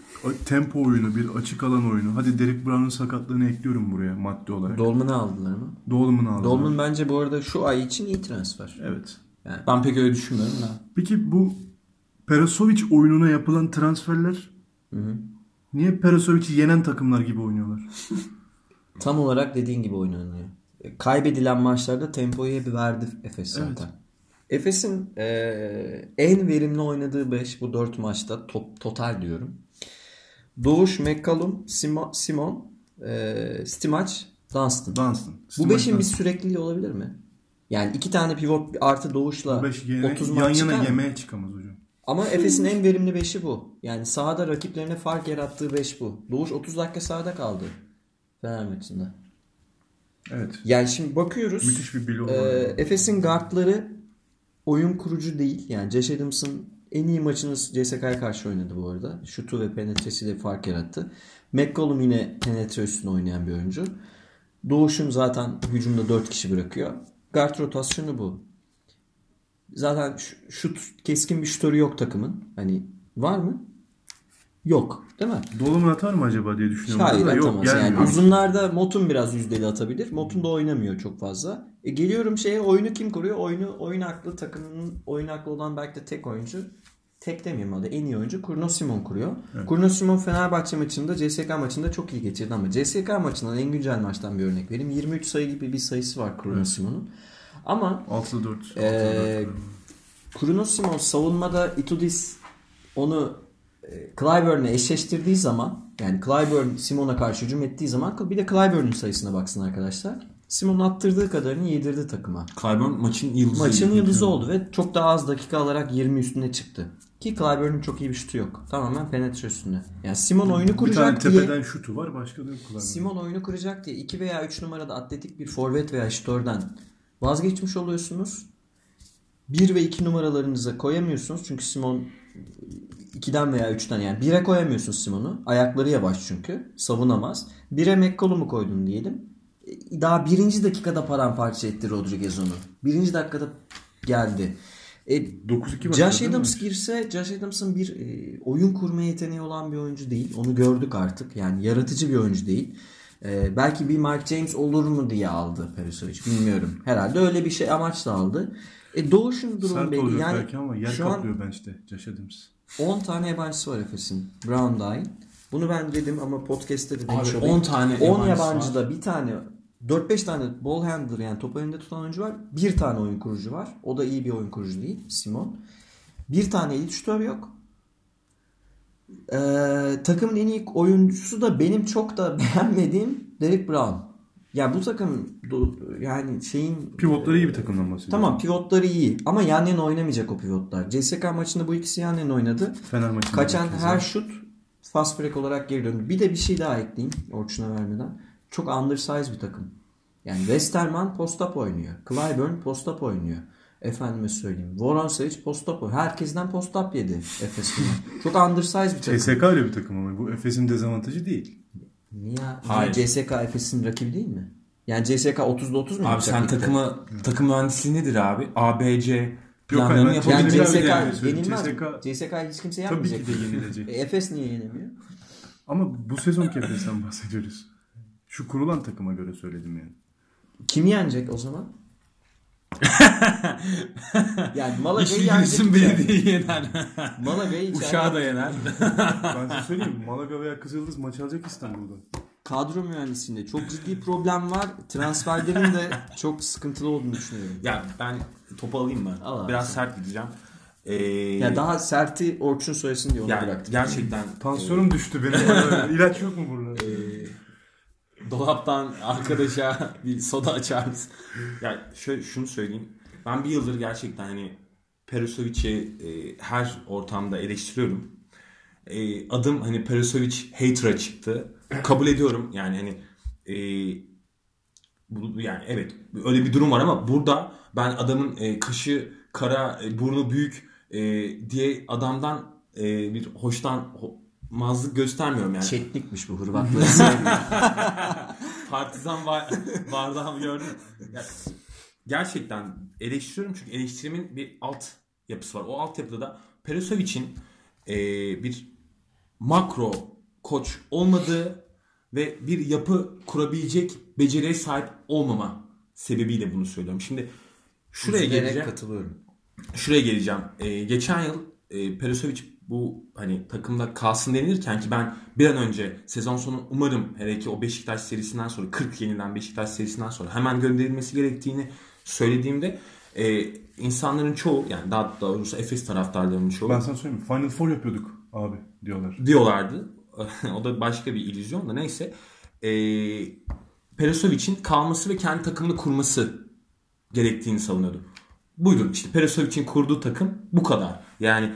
tempo oyunu, bir açık alan oyunu. Hadi Derek Brown'un sakatlığını ekliyorum buraya madde olarak. Dolman'ı aldılar mı? Dolman aldı. Dolman bence bu arada şu ay için iyi transfer. Evet. Ben pek öyle düşünmüyorum da. Peki bu Perasovic oyununa yapılan transferler niye Perasovic'i yenen takımlar gibi oynuyorlar? Tam olarak dediğin gibi oynanıyor. Kaybedilen maçlarda tempoyu hep verdi Efes zaten. Efes'in e, en verimli oynadığı 5 bu 4 maçta top, total diyorum. Doğuş, McCallum, Simo, Simon, e, Stimac, Dunstan. Dunstan. Bu 5'in bir sürekliliği olabilir mi? Yani iki tane pivot artı Doğuş'la 5 yene, 30 yan maç yana çıkar yemeğe çıkamaz hocam. Ama Efes'in en verimli 5'i bu. Yani sahada rakiplerine fark yarattığı 5 bu. Doğuş 30 dakika sahada kaldı. Fener maçında. Evet. Yani şimdi bakıyoruz. Müthiş bir bilo. Ee, Efes'in guardları oyun kurucu değil. Yani Josh Adams'ın en iyi maçını CSK'ya karşı oynadı bu arada. Şutu ve penetresiyle fark yarattı. McCollum yine penetre üstüne oynayan bir oyuncu. Doğuş'un zaten hücumda 4 kişi bırakıyor. Guard rotasyonu bu. Zaten şut keskin bir şutörü yok takımın. Hani var mı? Yok. Değil mi? Dolman atar mı acaba diye düşünüyorum. Hayır Da yok, atamaz. Yani gelmiyor. uzunlarda Motun biraz yüzdeli atabilir. Motun da oynamıyor çok fazla. E, geliyorum şeye oyunu kim kuruyor? Oyunu oyun aklı takımının oyun aklı olan belki de tek oyuncu. Tek demeyeyim adı en iyi oyuncu Kurno Simon kuruyor. Kurno Simon Fenerbahçe maçında CSK maçında çok iyi geçirdi ama CSK maçından en güncel maçtan bir örnek vereyim. 23 sayı gibi bir sayısı var Kurno Simon'un. Ama 6'da 4. ee, Bruno Simon savunmada Itudis onu e, Clyburn'le eşleştirdiği zaman yani Clyburn Simon'a karşı hücum ettiği zaman bir de Clyburn'un sayısına baksın arkadaşlar. Simon attırdığı kadarını yedirdi takıma. Clyburn maçın yıldızı. Maçın yıldızı oldu ve çok daha az dakika alarak 20 üstüne çıktı. Ki Clyburn'un çok iyi bir şutu yok. Tamamen penetre üstünde. Yani Simon oyunu Bir tane kuracak diye tepeden şutu var başka da yok. kullanmıyor. Simon oyunu kuracak diye 2 veya 3 numarada atletik bir forvet veya şutörden vazgeçmiş oluyorsunuz. 1 ve 2 numaralarınıza koyamıyorsunuz. Çünkü Simon 2'den veya 3'ten yani 1'e koyamıyorsunuz Simon'u. Ayakları yavaş çünkü. Savunamaz. 1'e McCollum'u koydun diyelim. E, Daha birinci dakikada paramparça etti Rodriguez onu. Birinci dakikada geldi. E, 9-2 başladı Josh? Adams girse Josh Adams'ın bir e, oyun kurma yeteneği olan bir oyuncu değil. Onu gördük artık. Yani yaratıcı bir oyuncu değil. E, belki bir Mark James olur mu diye aldı Perisovic. Bilmiyorum. Herhalde öyle bir şey amaçla aldı. E, Doğuş'un durumu Sert belli. Yani belki ama yer şu an kaplıyor bench'te Josh Adams. 10 tane yabancısı var Efes'in. Brown dahil. Bunu ben dedim ama podcast'te de demiş Abi olayım. 10 tane 10 yabancısı yabancıda bir tane 4-5 tane ball handler yani topu önünde tutan oyuncu var. Bir tane oyun kurucu var. O da iyi bir oyun kurucu değil. Simon. Bir tane elit şutör yok. Ee, takımın en iyi oyuncusu da benim çok da <laughs> beğenmediğim Derek Brown. Ya bu takım yani şeyin Pivotları iyi bir takımdan bahsediyor. Tamam pivotları iyi ama yan yana oynamayacak o pivotlar. CSK maçında bu ikisi yan yana oynadı. Fener maçında. Kaçan her ya. şut fast break olarak geri döndü. Bir de bir şey daha ekleyeyim Orçun'a vermeden. Çok undersize bir takım. Yani Westerman post-up oynuyor. Clyburn post-up oynuyor. Efendime söyleyeyim. Voronsevic post-up oynuyor. Herkesten post-up yedi Efes bugün. Çok undersized bir takım. CSK öyle bir takım ama bu Efes'in dezavantajı değil. Niye? Hayır. CSK Efes'in rakibi değil mi? Yani CSK 30'da 30 mu? Abi sen takımı takım mühendisliği nedir abi? ABC planlarını yani yapabilir CSK yani söyleyeyim. yenilmez. CSK CSK hiç kimse Tabii yenmeyecek. ki de yenilecek. E, Efes niye yenemiyor? Ama bu sezonki Efes'ten bahsediyoruz. Şu kurulan takıma göre söyledim yani. Kim yenecek o zaman? <laughs> yani Malaga'yı İşin yenecek. belediyeyi yener. Malaga'yı Uşağı da yener. Ben size söyleyeyim Malaga veya Kızıldız maç alacak İstanbul'da. kadro mühendisliğinde çok ciddi problem var. Transferlerin de çok sıkıntılı olduğunu düşünüyorum. ya ben topu alayım mı? Al. Biraz sert gideceğim. Ee, Ya daha serti Orçun söylesin diye onu yani bıraktım. gerçekten Tansiyonum düştü benim. İlaç yok mu burada? e, dolaptan arkadaşa <laughs> bir soda açar mısın? Ya şöyle şunu söyleyeyim. Ben bir yıldır gerçekten hani Perosovic'i e, her ortamda eleştiriyorum. E, adım hani Perosovic hater'a çıktı. Kabul ediyorum. Yani hani e, bu, yani evet öyle bir durum var ama burada ben adamın e, kaşı kara, e, burnu büyük e, diye adamdan e, bir hoştan mazlık göstermiyorum yani. Çetnikmiş bu Hırvatları. <laughs> Partizan var, bardağımı gördüm. Ya, gerçekten eleştiriyorum çünkü eleştirimin bir alt yapısı var. O alt yapıda da Perisovic'in e, bir makro koç olmadığı ve bir yapı kurabilecek beceriye sahip olmama sebebiyle bunu söylüyorum. Şimdi şuraya Üzülerek geleceğim. katılıyorum. Şuraya geleceğim. Ee, geçen yıl e, Perisovic bu hani takımda kalsın denilirken ki ben bir an önce sezon sonu umarım hele ki o Beşiktaş serisinden sonra 40 yenilen Beşiktaş serisinden sonra hemen gönderilmesi gerektiğini söylediğimde e, insanların çoğu yani daha doğrusu Efes taraftarlarının çoğu Ben sana söyleyeyim. Final Four yapıyorduk abi diyorlar. diyorlardı. <laughs> o da başka bir illüzyon da neyse. E, Perisovic'in kalması ve kendi takımını kurması gerektiğini savunuyordu. Buydu işte Perisovic'in kurduğu takım bu kadar. Yani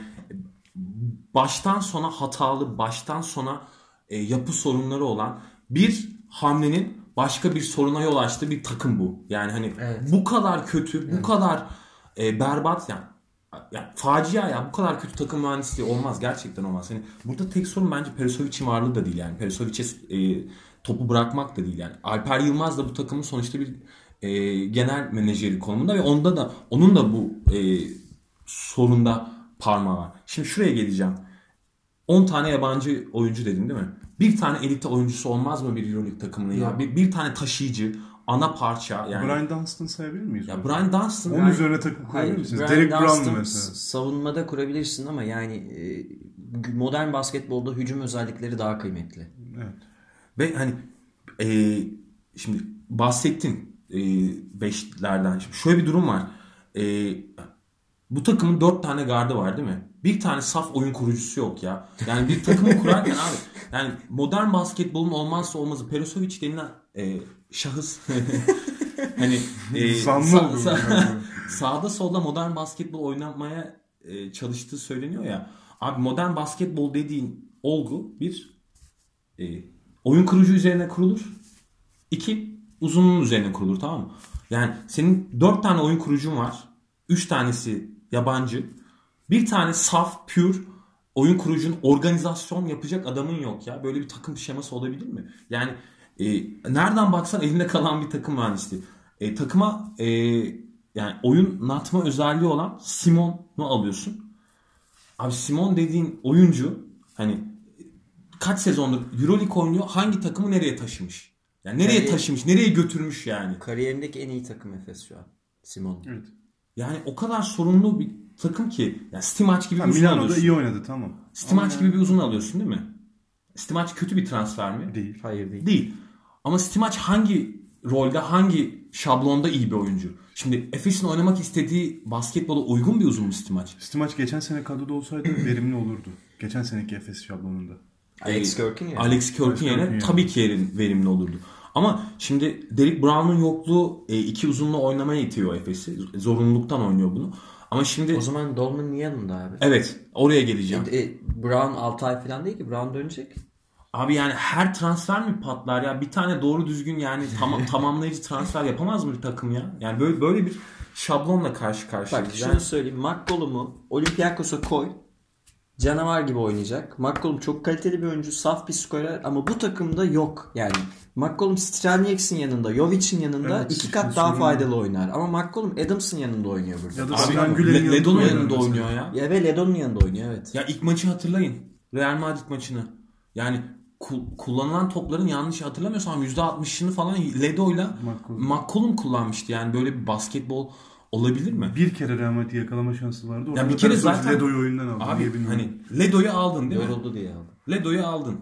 baştan sona hatalı, baştan sona e, yapı sorunları olan bir hamlenin başka bir soruna yol açtığı bir takım bu. Yani hani Evet. bu kadar kötü, bu kadar e, berbat yani yani facia ya bu kadar kötü takım mühendisliği olmaz gerçekten olmaz. Yani burada tek sorun bence Perisovic'in varlığı da değil yani. Perisovic'e e, topu bırakmak da değil yani. Alper Yılmaz da bu takımın sonuçta bir e, genel menajeri konumunda ve onda da onun da bu e, sorunda parmağı var. Şimdi şuraya geleceğim. 10 tane yabancı oyuncu dedim değil mi? Bir tane elite oyuncusu olmaz mı bir Euroleague takımının ya? Bir, bir tane taşıyıcı, ana parça yani. Brian Dunstan sayabilir miyiz? ya Brian Dunstan Onun yani- üzerine takım kurabilir misiniz? Brian Derek Brown mesela? savunmada kurabilirsin ama yani e, modern basketbolda hücum özellikleri daha kıymetli. Evet. Ve hani e, şimdi bahsettin e, beşlerden. Şimdi şöyle bir durum var. E, bu takımın dört tane gardı var değil mi? Bir tane saf oyun kurucusu yok ya. Yani bir takımı <laughs> kurarken abi yani modern basketbolun olmazsa olmazı Perisovic denilen e, şahıs <laughs> hani e, sa- sa- <laughs> sağda solda modern basketbol oynamaya e, çalıştığı söyleniyor ya. Abi modern basketbol dediğin olgu bir e, oyun kurucu üzerine kurulur. İki uzunluğun üzerine kurulur tamam mı? Yani senin dört tane oyun kurucun var. Üç tanesi yabancı. Bir tane saf, pure oyun kurucun organizasyon yapacak adamın yok ya. Böyle bir takım şeması olabilir mi? Yani e, nereden baksan elinde kalan bir takım mühendisliği. E, takıma e, yani oyun natma özelliği olan Simon'u alıyorsun. Abi Simon dediğin oyuncu hani kaç sezondur Euroleague oynuyor hangi takımı nereye taşımış? Yani nereye Yani- taşımış, nereye götürmüş yani? Kariyerindeki en iyi takım Efes şu an. Simon. Evet. Yani o kadar sorunlu bir takım ki. Yani Stimac gibi Ha, bir uzun Milano'da alıyorsun. iyi oynadı tamam. Stimac gibi bir uzun alıyorsun değil mi? Stimac kötü bir transfer mi? Değil. Hayır değil. Değil. Ama Stimac hangi rolde, hangi şablonda iyi bir oyuncu? Şimdi Efes'in oynamak istediği basketbola uygun bir uzun mu Stimac? Stimac geçen sene kadroda olsaydı <clears throat> verimli olurdu. Geçen seneki Efes şablonunda. Alex Kirk'ün ya. Alex yerine Kirk'ün yerine. tabii ki yerin verimli olurdu. Ama şimdi Derek Brown'un yokluğu e, iki uzunla oynamaya itiyor Efes'i. Zorunluluktan oynuyor bunu. Ama şimdi O zaman Dolman niye yanında abi? evet oraya geleceğim. E, Brown 6 ay falan değil ki. Brown dönecek. Abi yani her transfer mi patlar ya? Bir tane doğru düzgün yani tamam <laughs> tamamlayıcı transfer yapamaz mı bir takım ya? Yani böyle böyle bir şablonla karşı Bak karşıyayız. şunu Yani söyleyeyim. McCollum'u Olympiakos'a koy. Canavar gibi oynayacak. McCollum çok kaliteli bir oyuncu. Saf bir skorer ama bu takımda yok. Yani McCollum Strelnieks'in yanında, Jovic'in yanında Evet, iki kat daha faydalı oynar. Ama McCollum Adams'ın yanında oynuyor burada. Ya da Abi Le- Ledon'un yanında yanında oynuyor ya. Ya ve Ledon'un yanında oynuyor evet. Ya ilk maçı hatırlayın. Real Madrid maçını. Yani ku- kullanılan topların yanlış hatırlamıyorsam %60'ını falan Ledo'yla McCollum. McCollum kullanmıştı. Yani böyle bir basketbol olabilir mi? Bir kere Real Madrid'i yakalama şansı vardı. Orada bir kere zaten- Ledo'yu oyundan aldı. Abi bilmiyorum. hani Ledo'yu aldın değil mi? Yoruldu diye aldı. Ledo'yu aldın.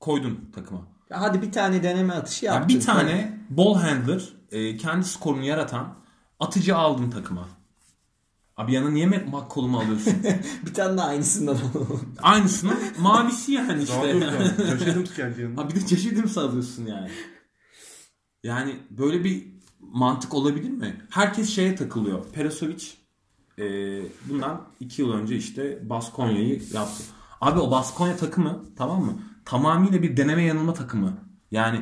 Koydun takıma. Ya hadi bir tane deneme atışı Ya yaptın. bir tane ball handler, e, kendi skorunu yaratan atıcı aldın takıma. Abi yana niye McCollum'u alıyorsun? <laughs> bir tane daha aynısından alalım. Aynısının mavisi yani Daha işte. dur ya. Yaşadım geldi yanına. Ha bir de çeşitli mi alıyorsun yani? Yani böyle bir mantık olabilir mi? Herkes şeye takılıyor. Perasovic e, bundan iki yıl önce işte Baskonya'yı yaptı. Abi o Baskonya takımı tamam mı? Tamamıyla bir deneme yanılma takımı. Yani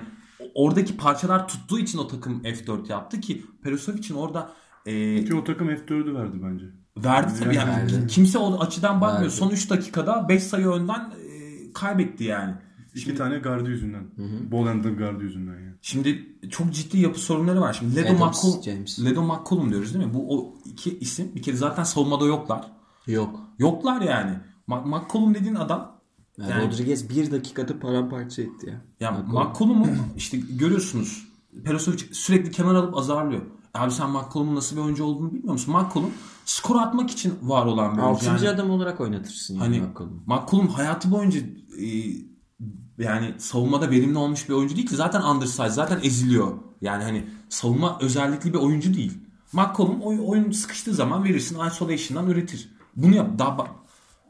oradaki parçalar tuttuğu için o takım F4 yaptı ki Perasovic'in orada e, Ki o takım F4'ü verdi bence. verdi tabii yani. Verdi. Kimse o açıdan bakmıyor. Verdi. Son 3 dakikada 5 sayı önden e, kaybetti yani. İki tane gardı yüzünden. Bolender gardı yüzünden yani. Şimdi çok ciddi yapı sorunları var. Şimdi Ledo Adams, McCollum, James. Ledo McCollum diyoruz değil mi? Bu o iki isim bir kere zaten savunmada yoklar. Yok. Yoklar yani. McCollum dediğin adam Yani Yani- Rodriguez bir dakikada paramparça etti ya. ya McCollum. McCollum'u <clears throat> işte görüyorsunuz. Perosovic sürekli kenar alıp azarlıyor. Abi sen McCollum'un nasıl bir oyuncu olduğunu bilmiyor musun? McCollum skor atmak için var olan bir oyuncu. Altıncı Yani adam olarak oynatırsın hani yani McCollum. McCollum hayatı boyunca e, yani savunmada verimli olmuş bir oyuncu değil ki. Zaten undersize, zaten eziliyor. Yani hani savunma özellikli bir oyuncu değil. McCollum oy, oyun sıkıştığı zaman verirsin isolation'dan üretir. Bunu yap. Daha ba-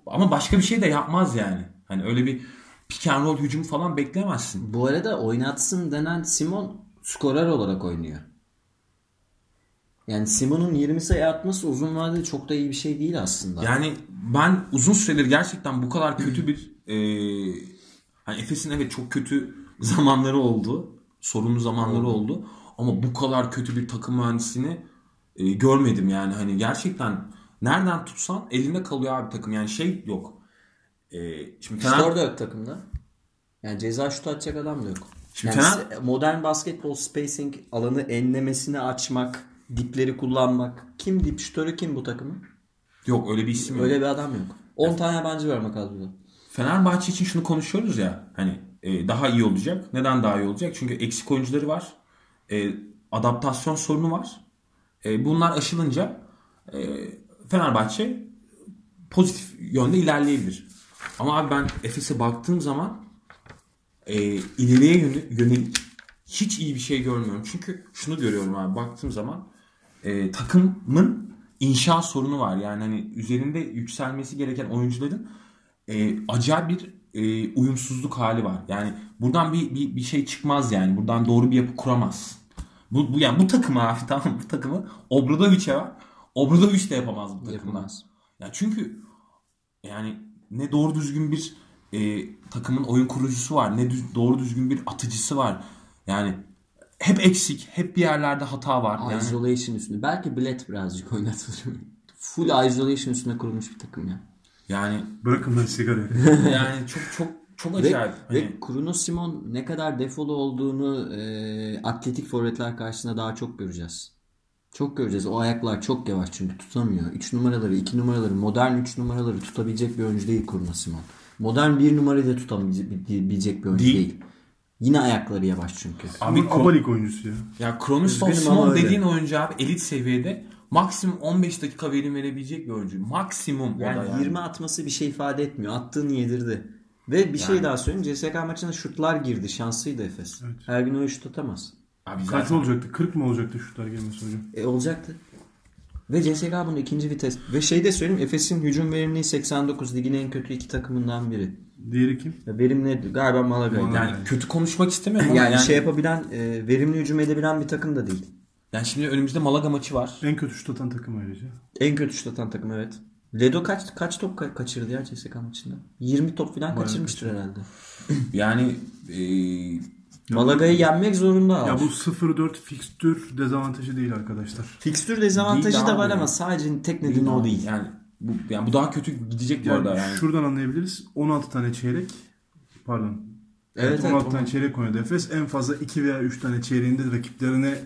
ama başka bir şey de yapmaz yani. Hani öyle bir pick and roll hücum falan beklemezsin. Bu arada oynatsın denen Simon skorer olarak oynuyor. Yani Simon'un 20 sayı atması uzun vadede çok da iyi bir şey değil aslında. Yani ben uzun süredir gerçekten bu kadar kötü bir e, hani Efes'in evet çok kötü zamanları oldu. Sorunlu zamanları oldu. Ama bu kadar kötü bir takım mühendisini e, görmedim yani. Hani gerçekten nereden tutsan elinde kalıyor abi takım. Yani şey yok. E, şimdi Fener- Skor da yok takımda. Yani ceza şutu atacak adam da yok. Şimdi yani Fener- modern basketbol spacing alanı enlemesini açmak, dipleri kullanmak. Kim dip şutörü kim bu takımın? yok öyle bir isim yok. Öyle bir adam yok. 10 tane yabancı var kadroda. Fenerbahçe için şunu konuşuyoruz ya hani e, daha iyi olacak. Neden daha iyi olacak? Çünkü eksik oyuncuları var. E, adaptasyon sorunu var. E, bunlar aşılınca e, Fenerbahçe pozitif yönde ilerleyebilir. Ama abi ben Efes'e baktığım zaman e, ileriye yönelik hiç iyi bir şey görmüyorum. Çünkü şunu görüyorum abi baktığım zaman e, takımın inşa sorunu var. Yani hani üzerinde yükselmesi gereken oyuncuların e, acayip bir e, uyumsuzluk hali var. Yani buradan bir, bir, bir şey çıkmaz yani. Buradan doğru bir yapı kuramaz. Bu, bu yani bu takımı abi <laughs> tamam bu takımı Obradovic'e var. Obradovic de yapamaz bu takımda. Yapamaz. Ya çünkü yani ne doğru düzgün bir e, takımın oyun kurucusu var, ne düz- doğru düzgün bir atıcısı var. Yani hep eksik, hep bir yerlerde hata var. Yani Isolation üstünde. Belki Bled birazcık oynatılır. Full isolation üstüne kurulmuş bir takım ya. Yani Bırakın ben sigara. <laughs> yani çok çok çok Ve, acayip. ve Hani- Bruno Simon ne kadar defolu olduğunu e, atletik forvetler karşısında daha çok göreceğiz. Çok göreceğiz. O ayaklar çok yavaş çünkü tutamıyor. 3 numaraları, 2 numaraları, modern 3 numaraları tutabilecek bir oyuncu değil Bruno Simon. Modern 1 numarayı da tutabilecek bir oyuncu Değil. değil. Yine ayakları yavaş çünkü. Abi Abalik oyuncusu ya. Ya ama Simon dediğin oyuncu abi elit seviyede maksimum 15 dakika verim verebilecek bir oyuncu. Maksimum o da Yani, yani. 20 atması bir şey ifade etmiyor. Attığını yedirdi. Ve bir şey daha söyleyeyim. CSK maçına şutlar girdi. Şanslıydı Efes. Her gün öyle şut atamaz. Abi Kaç zaten olacaktı? 40 mı olacaktı şutlar gelmesi hocam? E olacaktı. Ve CSK bunun ikinci vites. Ve şey de söyleyeyim Efes'in hücum verimliliği 89 ligin en kötü iki takımından biri. Diğeri kim? Ya verimli galiba. Malaga. Yani, yani kötü konuşmak istemiyorum <laughs> ama yani, yani, şey yapabilen, e, verimli hücum edebilen bir takım da değil. Yani şimdi önümüzde Malaga maçı var. En kötü şut atan takım ayrıca. En kötü şut atan takım evet. Ledo kaç kaç top ka- kaçırdı ya CSK maçında? 20 top falan kaçırmıştır herhalde. <laughs> Yani e, Malaga'yı yenmek zorunda abi. Ya bu 0-4 fikstür dezavantajı değil arkadaşlar. Fikstür dezavantajı Değil da var ama sadece tek nedeni o değil. Yani bu, yani bu daha kötü gidecek bu Yani arada yani. şuradan anlayabiliriz. 16 tane çeyrek pardon. Evet, evet, 16 onu- tane çeyrek oynadı Efes. En fazla 2 veya 3 tane çeyreğinde rakiplerine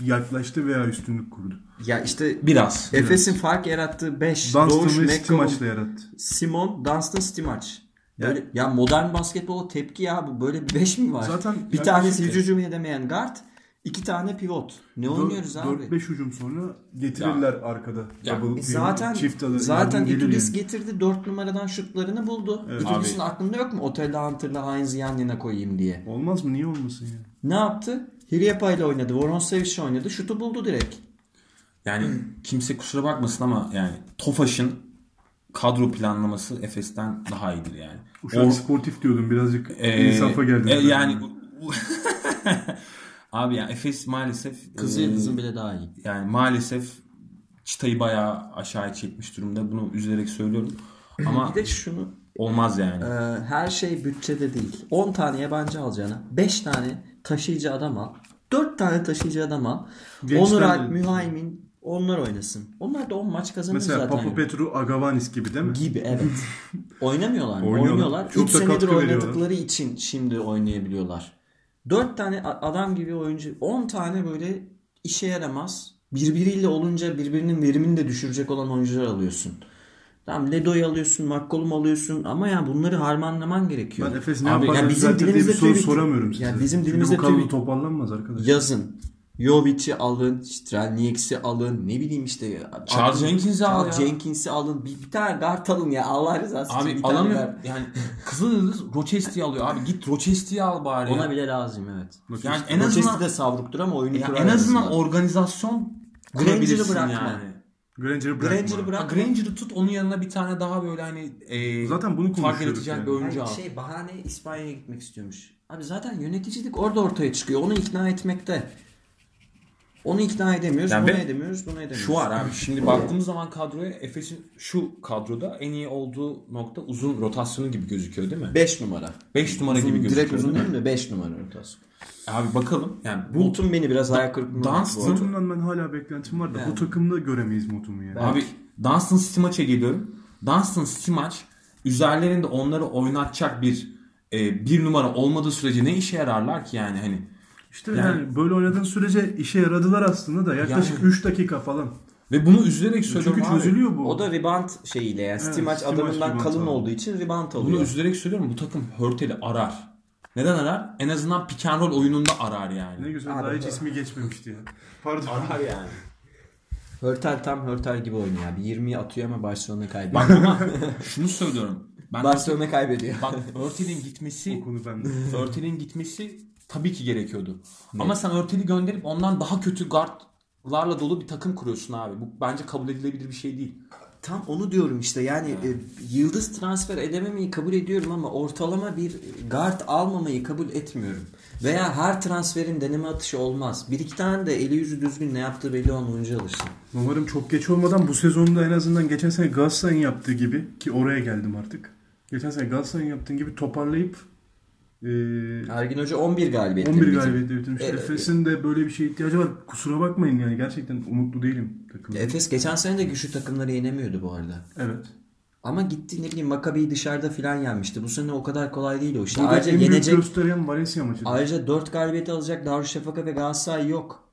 yaklaştı veya üstünlük kurdu. Ya işte Biraz. Efes'in fark yarattığı 5 Dunstan Doğuş, ve City McCollum, maçla yarattı. Simon, Dunstan City maç. Böyle, ya modern basketbola tepki ya bu. Böyle bir 5 mi var? Zaten bir tanesi hiç hücum edemeyen guard, iki tane pivot. Ne oynuyoruz abi? 4-5 hücum sonra getirirler arkada. Ya, Double, Zaten çift alır, zaten Itudis yani. getirdi 4 numaradan şutlarını buldu. Itudis'in aklında yok mu Otel'le Hunter'la Heinz'i yan yana koyayım diye. Olmaz mı? Niye olmasın ya? Ne yaptı? Hiryapa ile oynadı. Voronsevic'le oynadı. Şutu buldu direkt. Yani kimse kusura bakmasın ama yani Tofaş'ın kadro planlaması Efes'ten daha iyidir yani. Uşak O- sportif diyordum birazcık e, insafa geldim. e, yani <laughs> abi yani Efes maalesef Kızı e, Yıldız'ın bile daha iyi. yani maalesef çıtayı bayağı aşağı çekmiş durumda. Bunu üzülerek söylüyorum. Ama Bir de şunu olmaz yani. Ee, her şey bütçede değil. 10 tane yabancı alacağına 5 tane taşıyıcı adam al. 4 tane taşıyıcı adam al. Gençler Onur de- Alp, Mühaymin onlar oynasın. Onlar da 10 maç kazanır Mesela zaten. Papa Petru Agavanis gibi değil mi? gibi evet. <laughs> Oynamıyorlar mı? Oynuyorlar. Oynuyorlar. Çok 3 da senedir katkı oynadıkları için şimdi oynayabiliyorlar. 4 tane a- adam gibi oyuncu 10 tane böyle işe yaramaz. Birbiriyle olunca birbirinin verimini de düşürecek olan oyuncular alıyorsun. Tamam Ledo'yu alıyorsun, McCollum alıyorsun ama ya bunları harmanlaman gerekiyor. Ben Efes ne Abi, yapar ya bizim diye bir dilimizde soru soramıyorum size. Yani bizim Çünkü dilimizde bu kadro tüy- toparlanmaz arkadaşlar. Yazın. Jovic'i alın, Strelniex'i alın, ne bileyim işte. Charles Jenkins'i al Charles ya. Jenkins'i alın. Bir, bir tane guard alın ya Allah rızası için. Abi bir tane alamıyor. Yani Kızılyıldız Rocheste'yi alıyor. Abi git Rocheste'yi al bari. Ona ya. bile lazım evet. Yani en Rochester azından de savruktur ama oyunu ya kurar en azından azından. organizasyon kurabilirsin bırakma. yani. Granger'ı bırakma. Granger'ı Ha, bırak. Granger'ı tut onun yanına bir tane daha böyle hani e, Zaten bunu fark yaratacak yani. bir oyuncu al. şey bahane İspanya'ya gitmek istiyormuş. Abi zaten yöneticilik orada ortaya çıkıyor. Onu ikna etmekte. Onu ikna edemiyoruz, Yani bunu ve- edemiyoruz, bunu edemiyoruz. Şu var abi şimdi baktığımız zaman kadroya Efes'in şu kadroda en iyi olduğu nokta uzun rotasyonu gibi gözüküyor değil mi? 5 numara. 5 numara gibi Uzun, gözüküyor. direkt uzun değil mi? değil mi? 5 numara rotasyon. Abi bakalım yani bu Bolton beni biraz ayak kırıklığına Dunstan-. Motum'dan ben hala beklentim var da bu takımda göremeyiz Motum'u yani. Abi Dunstan City maça geliyorum. Dunstan City maç üzerlerinde onları oynatacak bir e, bir numara olmadığı sürece ne işe yararlar ki yani hani İşte yani, böyle oynadığın sürece işe yaradılar aslında da yaklaşık Yani- 3 dakika falan. ve bunu üzülerek söylüyorum Çünkü abi. çözülüyor bu. O da rebound şeyiyle yani Evet, maç adamından rebound kalın alıyor. olduğu için rebound Bunu alıyor. üzülerek söylüyorum bu takım Hörtel'i arar. Neden arar? En azından pick and roll oyununda arar yani. Ne güzel Abi daha hiç ismi geçmemişti ya. Pardon. Arar yani. Hörtel tam Hörtel gibi oynuyor abi. 20'yi atıyor ama Barcelona kaybediyor. Bak ama şunu söylüyorum. Ben Barcelona kaybediyor. bak Hörtel'in gitmesi O konu bende. Örtel'in gitmesi tabii ki gerekiyordu. Ama sen Örtel'i gönderip ondan daha kötü guardlarla dolu bir takım kuruyorsun abi. Bu bence kabul edilebilir bir şey değil. Tam onu diyorum işte yani e, yıldız transfer edememeyi kabul ediyorum ama ortalama bir guard almamayı kabul etmiyorum. Veya her transferin deneme atışı olmaz. Bir iki tane de eli yüzü düzgün ne yaptığı belli olan oyuncu alırsın. Umarım çok geç olmadan bu sezonda en azından geçen sene Galatasaray'ın yaptığı gibi ki oraya geldim artık. Geçen sene Galatasaray'ın yaptığı gibi toparlayıp Ergin Hoca 11 galibiyet. 11 galibiyetle bitirmiş. E, Efes'in de böyle bir şeye ihtiyacı var. Kusura bakmayın yani gerçekten umutlu değilim takımda. Efes geçen sene de güçlü takımları yenemiyordu bu arada. Evet. Ama gitti ne bileyim Maccabi'yi dışarıda filan yenmişti. Bu sene o kadar kolay değil o iş. Burada Ayrıca en yenecek gösteren Valencia maçı. Ayrıca 4 galibiyet alacak Darüşşafaka ve Galatasaray yok.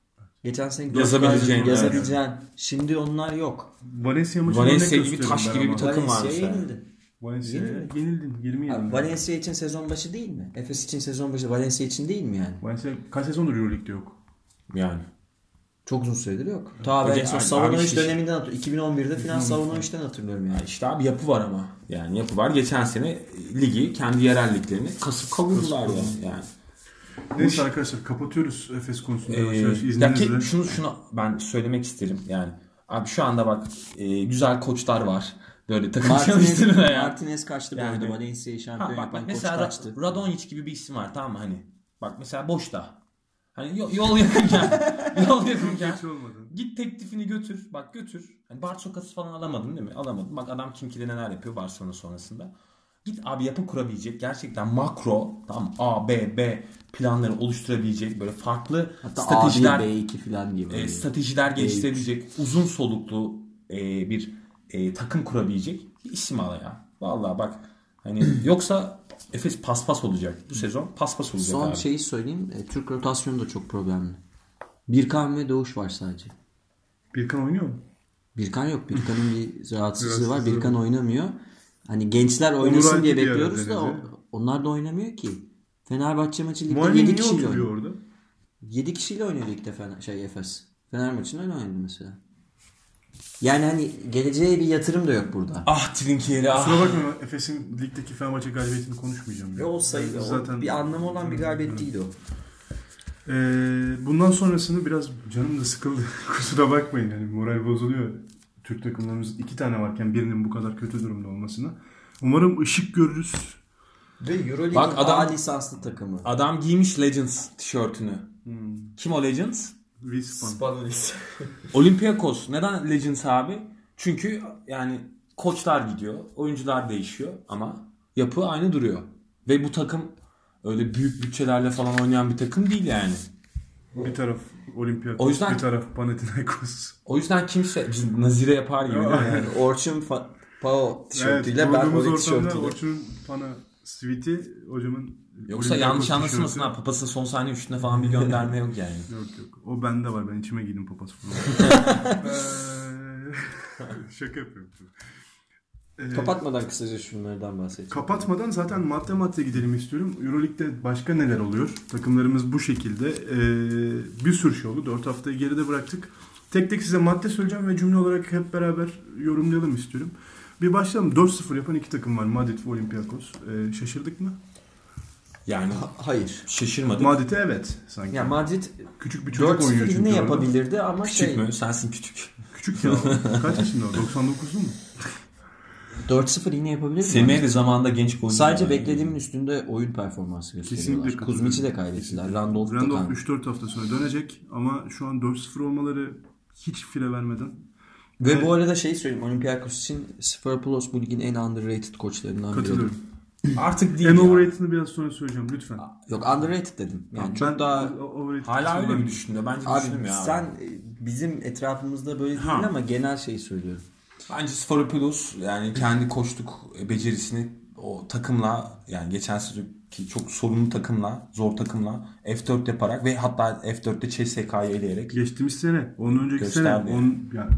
Geçen sene Yazabileceğin, yazabileceğin. Şimdi onlar yok. Valencia maçı Valencia gibi taş gibi bir takım var Valencia'ya mesela. yenildi. Valencia'ya Yenildi. yenildin. 20 Abi, yedin. Valencia için sezon başı değil mi? Efes için sezon başı Valencia için değil mi yani? Valencia kaç sezondur Euroleague'de yok. Yani. Çok uzun süredir yok. Ta ben Abi, en son abi, Savanovic abi, döneminden hatırlıyorum. 2011'de falan Savanovic'den hatırlıyorum yani. İşte abi yapı var ama. Yani yapı var. Geçen sene ligi kendi yerel liglerini kasıp kavurdular ya. Yani. Neyse arkadaşlar kapatıyoruz Efes konusunda Ee, ya ki şunu şunu ben söylemek isterim yani. Abi şu anda bak e, güzel koçlar var. Böyle takım Martinez, ya. Martinez kaçtı bu Yani- arada. Valencia'yı Ha, şampiyon bak, bak yapan koç mesela kaçtı. Radonjic gibi bir isim var tamam mı hani. Bak mesela boşta. Hani yol, yol <laughs> yakınken, yol yakınken Hiç olmadı. git teklifini götür. Bak götür. Hani Barçokas'ı falan alamadın değil mi? Alamadın. Bak adam kim kile neler yapıyor Barcelona sonrasında. Git abi yapı kurabilecek. Gerçekten makro tamam A, B, B planları oluşturabilecek böyle farklı Hatta stratejiler A1, B2 falan gibi. e, stratejiler geliştirebilecek, uzun soluklu e, bir e, takım kurabilecek bir isim al ya. Vallahi bak hani <clears throat> yoksa Efes paspas olacak. Bu sezon paspas olacak Son abi. şeyi söyleyeyim. E, Türk rotasyonu da çok problemli. Birkan ve Doğuş var sadece. Birkan oynuyor mu? Birkan yok. Birkan'ın bir <laughs> rahatsızlığı var. Birkan oynamıyor. Hani gençler oynasın Alp'i diye bekliyoruz da o- onlar da oynamıyor ki. Fenerbahçe maçı ligde Muayene 7 niye kişiyle oynuyor. orada? 7 kişiyle oynuyor ligde Fener, şey Efes. Fener maçında öyle oynadı mesela. Yani hani geleceğe bir yatırım da yok burada. Ah Trinkier'i ah. Kusura bakma Efes'in ligdeki Fenerbahçe galibiyetini konuşmayacağım. O sayı o Zaten bir anlamı olan bir galibiyet değil o. Ee, bundan sonrasını biraz canım da sıkıldı. <laughs> Kusura bakmayın yani moral bozuluyor. Türk takımlarımız iki tane varken birinin bu kadar kötü durumda olmasına. Umarım ışık görürüz. Ve Euroleague'in Bak adam- A lisanslı takımı. Adam giymiş Legends tişörtünü. Kim o Legends? Wispan. Spanulis. <laughs> Olympiakos. Neden Legends abi? Çünkü yani koçlar gidiyor, oyuncular değişiyor ama yapı aynı duruyor. Ve bu takım öyle büyük bütçelerle falan oynayan bir takım değil yani. Bir taraf Olympiakos, O yüzden- bir taraf Panathinaikos. O yüzden kimse biz Nazire yapar gibi değil mi? Yani Orçun Fa- Pao tişörtüyle ben bulunduğumuz Oli ortamda tişörtüyle. Orçun'un Pana Sweet'i hocamın Yoksa yanlış tişörtü. ha. Papas'ın son saniye üstüne falan bir gönderme yok yani. <laughs> Yok yok. O bende var. Ben içime giydim falan. Eee, <laughs> <laughs> Şaka yapıyorum. Eee, Kapatmadan kısaca şunlardan bahsedeceğim. Kapatmadan zaten madde madde gidelim istiyorum. Euroleague'de başka neler oluyor? Takımlarımız bu şekilde. Ee, bir sürü şey oldu. 4 haftayı geride bıraktık. Tek tek size madde söyleyeceğim ve cümle olarak hep beraber yorumlayalım istiyorum. Bir başlayalım. 4-0 yapan iki takım var. Madrid ve Olympiakos. Ee, şaşırdık mı? Yani Hayır. şaşırmadık. Madrid'e evet sanki. Ya Madrid küçük bir çocuk oynuyor 4-0 çünkü. orada. yapabilirdi ama küçük şey mü? Sensin küçük. Küçük ya. Kaç yaşında o? 99'lu mu? 4-0 yine yapabilirdi. Semih'e de zamanında genç oyuncu. Sadece var. beklediğimin üstünde oyun performansı gösteriyorlar. Kesinlikle Kuzmic'i de kaybettiler. Randolph da Randolph kalmış. 3-4 hafta sonra dönecek ama şu an 4-0 olmaları hiç fire vermeden. Ve bu arada şey söyleyeyim. Olympiakos için Sfairopoulos bu ligin en underrated koçlarından biri. Katılıyorum. Artık değil En overrated'ını biraz sonra söyleyeceğim lütfen. Yok underrated dedim. Yani çok ben daha Hala öyle mi düşünüyor? Bence Abi düşündüm ya. sen e, bizim etrafımızda böyle değil Ha. ama genel şeyi söylüyorum. Bence Sforopoulos yani kendi koçluk becerisini o takımla yani geçen sezonki çok sorunlu takımla, zor takımla F4 yaparak ve hatta F4'te CSK'yı eleyerek Geçtiğimiz sene, ondan önceki Gösterdi. sene, on, yani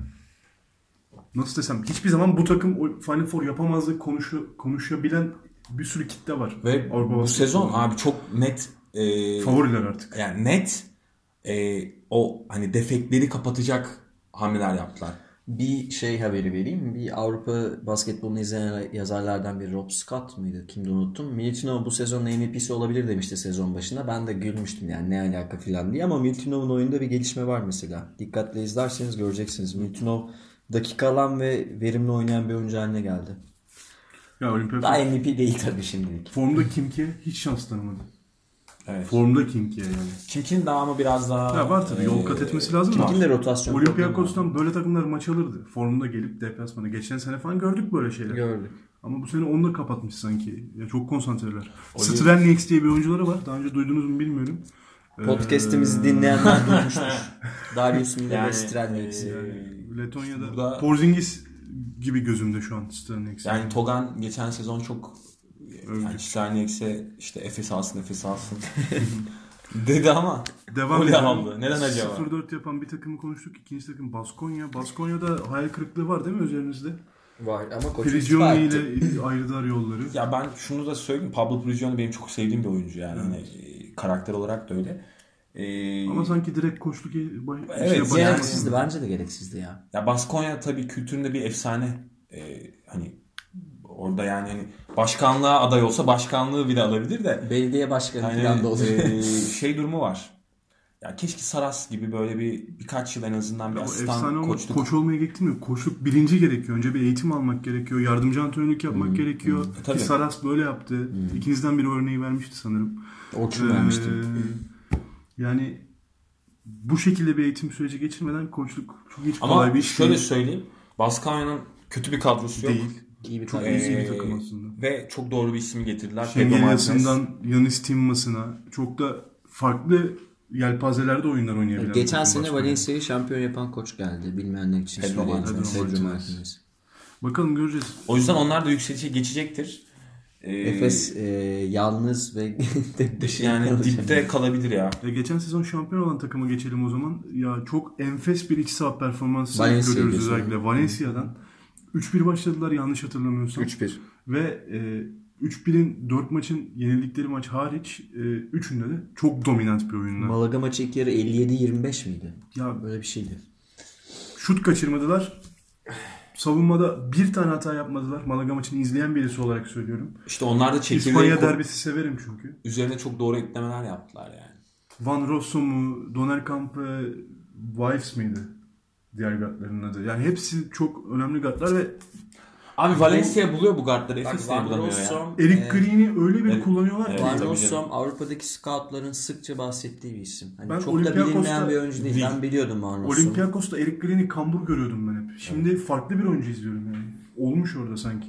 nasıl desem hiçbir zaman bu takım Final Four yapamazdı konuşu, konuşabilen bir sürü kitle var. ve Avrupa bu sezon abi çok net e, favoriler artık. yani net e, o hani defekleri kapatacak hamleler yaptılar. Bir şey haberi vereyim. Bir Avrupa basketbolunu izleyen yazarlardan biri Rob Scott mıydı? Kimdi unuttum. Milutinov bu sezonun MVP'si olabilir demişti sezon başında. Ben de gülmüştüm yani ne alaka filan diye ama Milutinov'un oyunda bir gelişme var mesela. Dikkatle izlerseniz göreceksiniz. Milutinov dakika alan ve verimli oynayan bir oyuncu haline geldi. Ya Olympiakos Daha MVP değil tabii şimdilik. formda Kimki'ye hiç şans tanımadı. Evet. Formda Kimki'ye yani. Kimkin daha ama biraz daha Ya var tabii yol kat etmesi lazım Kimkin ama de rotasyon Olympiakos'tan böyle takımlar maç alırdı. Formda gelip deplasmana. Geçen sene falan gördük böyle şeyler. gördük. Ama bu sene onu da kapatmış sanki. Ya çok konsantreler. Strelnieks diye bir oyuncuları var. Daha önce duydunuz mu bilmiyorum. Ee, Podcast'imizi dinleyenler duymuştur. <laughs> Darius Miller Yani, ve Strelnieks. yani Letonya'da Burada- Porzingis gibi gözümde şu an Strelnieks. Yani Togan geçen sezon çok Övdük. yani işte Efes alsın Efes alsın <laughs> dedi ama Devam edelim. aldı. Neden acaba? 0-4 yapan bir takımı konuştuk. İkinci takım Baskonya. Baskonya'da hayal kırıklığı var değil mi üzerinizde? Var ama koçu Prigioni ile ayrılar yolları. ya ben şunu da söyleyeyim Pablo Prigioni benim çok sevdiğim bir oyuncu yani Hani, e, karakter olarak da öyle. E, Ama sanki direkt koçluk bay- Evet, şeye yani- başlaması- Gereksizdi bence de gereksizdi ya. ya Baskonya tabii kültüründe bir efsane. E, hani orada yani hani başkanlığa aday olsa başkanlığı bile alabilir de Belediye başkanı Yani falan da olur. e, <laughs> şey durumu var. Ya keşke Saras gibi böyle bir birkaç yıl en azından bir Ya asistan efsane koçluk. koç olmaya gerekmiyor. Koçluk bilinci gerekiyor. Önce bir eğitim almak gerekiyor. Yardımcı antrenörlük yapmak gerekiyor. E, tabii. Ki Saras böyle yaptı. İkinizden biri örneği vermişti sanırım. Orçun Ee, vermişti. Yani bu şekilde bir eğitim süreci geçirmeden koçluk çok hiç Ama kolay bir iş şöyle değil. söyleyeyim. Baskonya'nın kötü bir kadrosu yok. değil. İyi bir Çok kadro. easy bir Ee, takım aslında. Ve çok doğru bir ismi getirdiler. Şengelyasından Yanis Timmas'ına çok da farklı yelpazelerde oyunlar oynayabilen. Geçen takım sene. Valencia'yı şampiyon yapan koç geldi. Bilmeyenler için. Martinez. Pedro. Martinez. Bakalım göreceğiz. O yüzden onlar da yükselişe geçecektir. Ee, Efes e, yalnız ve <laughs> tek başına yani kalacak. dipte kalabilir ya. E, geçen sezon şampiyon olan takıma geçelim o zaman. Ya çok enfes bir iki saat performansı Valencia görüyoruz diyorsun. özellikle Valencia'dan. 3-1 başladılar yanlış hatırlamıyorsam. 3-1. Ve e, 3-1'in 4 maçın yenildikleri maç hariç e, 3'ünde de çok dominant bir oyunla. Malaga maçı ilk yarı 57-25 miydi? Ya Böyle bir şeydi. şut kaçırmadılar. Savunmada bir tane hata yapmadılar. Malaga maçını izleyen birisi olarak söylüyorum. İşte onlar da çekirdeği İspanya derbisi severim çünkü. üzerine çok doğru eklemeler yaptılar yani. Van Rosso mu, Donerkamp, Wives miydi? Diğer gatların adı. Yani hepsi çok önemli gatlar ve Abi Valencia buluyor bu guardları. Efes de Van bulamıyor ya. Eric e, Green'i öyle bir Evet. kullanıyorlar ki. Evet. Van tabii Rossum. Avrupa'daki scoutların sıkça bahsettiği bir isim. Hani Ben çok da Olympiakos'ta- bilinmeyen bir oyuncu değil. Değil. Ben biliyordum Van Rossum'u. Olympiakos'ta Eric Green'i kambur görüyordum ben hep. Şimdi farklı bir oyuncu izliyorum yani. Olmuş orada sanki.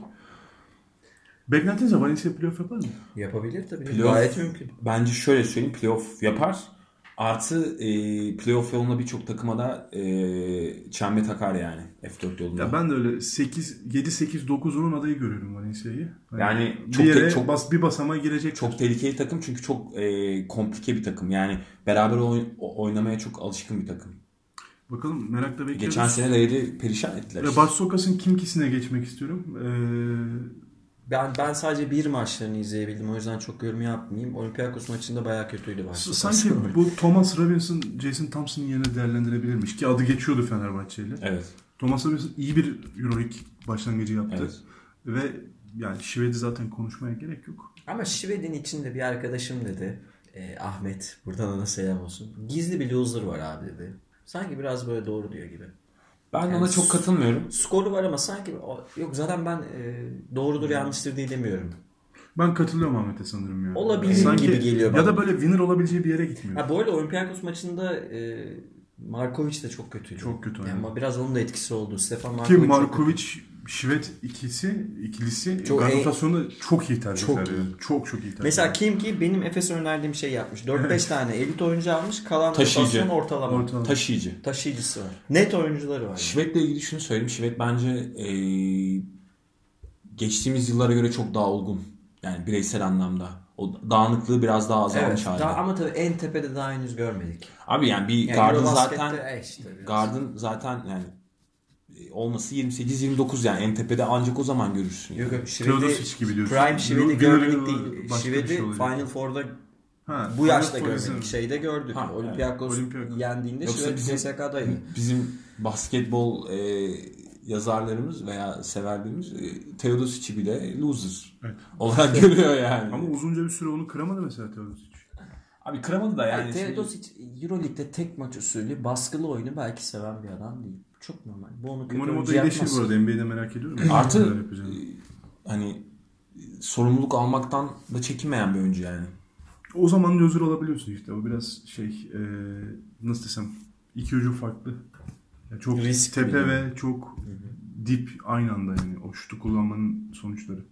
Beklentiniz ne? Valencia playoff yapar mı? Yapabilir tabii. Playoff- Gayet mümkün. Bence şöyle söyleyeyim playoff yapar. Artı e, playoff yoluna birçok takıma da e, çembe takar yani F4 yolunda. Ya ben de öyle 8 7 8 9 10'un adayı görüyorum Valencia'yı. Hani Yani bir çok yere te- çok- bas, bir basamağa girecek. çok tehlikeli takım çünkü çok e, komplike bir takım. Yani beraber oy- oynamaya çok alışkın bir takım. Bakalım merakla bekliyoruz. Geçen sene Layer'i perişan ettiler. Ve işte. Barsokas'ın kimkisine geçmek istiyorum. Ee, Ben ben sadece bir maçlarını izleyebildim. O yüzden çok yorum yapmayayım. Olympiakos maçında bayağı kötüydü başta. Sanki bu Thomas Robinson, Jason Thompson'ın yerine değerlendirebilirmiş ki adı geçiyordu Fenerbahçe'yle. Evet. Thomas Robinson iyi bir Euroleague başlangıcı yaptı. Evet. Ve yani Şived'i zaten konuşmaya gerek yok. Ama Şived'in içinde bir arkadaşım dedi. e, Ahmet. Buradan ona selam olsun. Gizli bir loser var abi dedi. Sanki biraz böyle doğru diyor gibi. Ben Yani ona çok katılmıyorum. Skoru var ama sanki yok zaten ben e, doğrudur yanlıştır diye demiyorum. Ben katılıyorum Ahmet'e sanırım ya. Olabilir gibi geliyor Ya bana. da böyle winner olabileceği bir yere gitmiyor. Ha, bu arada Olympiakos maçında e, Markovic de çok kötüydü. Çok kötü Yani oynadı. ama biraz onun da etkisi oldu. Stefan Ki Markovic çok Markovic, Şivet ikisi, ikilisi Çok çok en- çok iyi tercihler. Çok yani. Çok çok iyi tercihler. Mesela kim ki benim Efes'e önerdiğim şey yapmış. 4-5 tane elit oyuncu almış. Kalan Taşıyıcı. rotasyon ortalama. Ortalama. Taşıyıcı. Taşıyıcısı var. Net oyuncuları var. Şivet'le ilgili şunu söyleyeyim. Şivet bence e, geçtiğimiz yıllara göre çok daha olgun. Yani bireysel anlamda. O dağınıklığı biraz daha azalmış Evet. halde. Daha, ama tabii en tepede daha henüz görmedik. Abi yani bir Yani Gard'ın zaten e işte. Gard'ın zaten yani olması 28-29 yani en tepede ancak o zaman görürsün. Yok Yani. yok Şived'i Teodosic gibi diyorsun. Prime Şived'i görmedik değil. Şived'i şey. Final Four'da Ha, bu yaşta görmedik. Şeyde gördük. Ha, Olympiakos. Olympiakos. yendiğinde Yoksa Şivet bizim- CSK'daydı. Bizim basketbol e, yazarlarımız veya severlerimiz e, Teodosic'i bile loser Evet. olarak <laughs> görüyor yani. Ama uzunca bir süre onu kıramadı mesela Teodosic. Abi kıramadı da yani. Teodosic Euroleague'de tek maç usulü baskılı oyunu belki seven bir adam değil. Çok normal. Bu onu kötü Umarım o oyuncu da iyileşir bu arada. NBA'de merak ediyorum. Artı hani sorumluluk almaktan da çekinmeyen bir oyuncu yani. O zaman loser olabiliyorsun işte. O biraz şey e, nasıl desem iki ucu farklı. Yani çok Risk tepe ve çok dip aynı anda yani. O şutu kullanmanın sonuçları.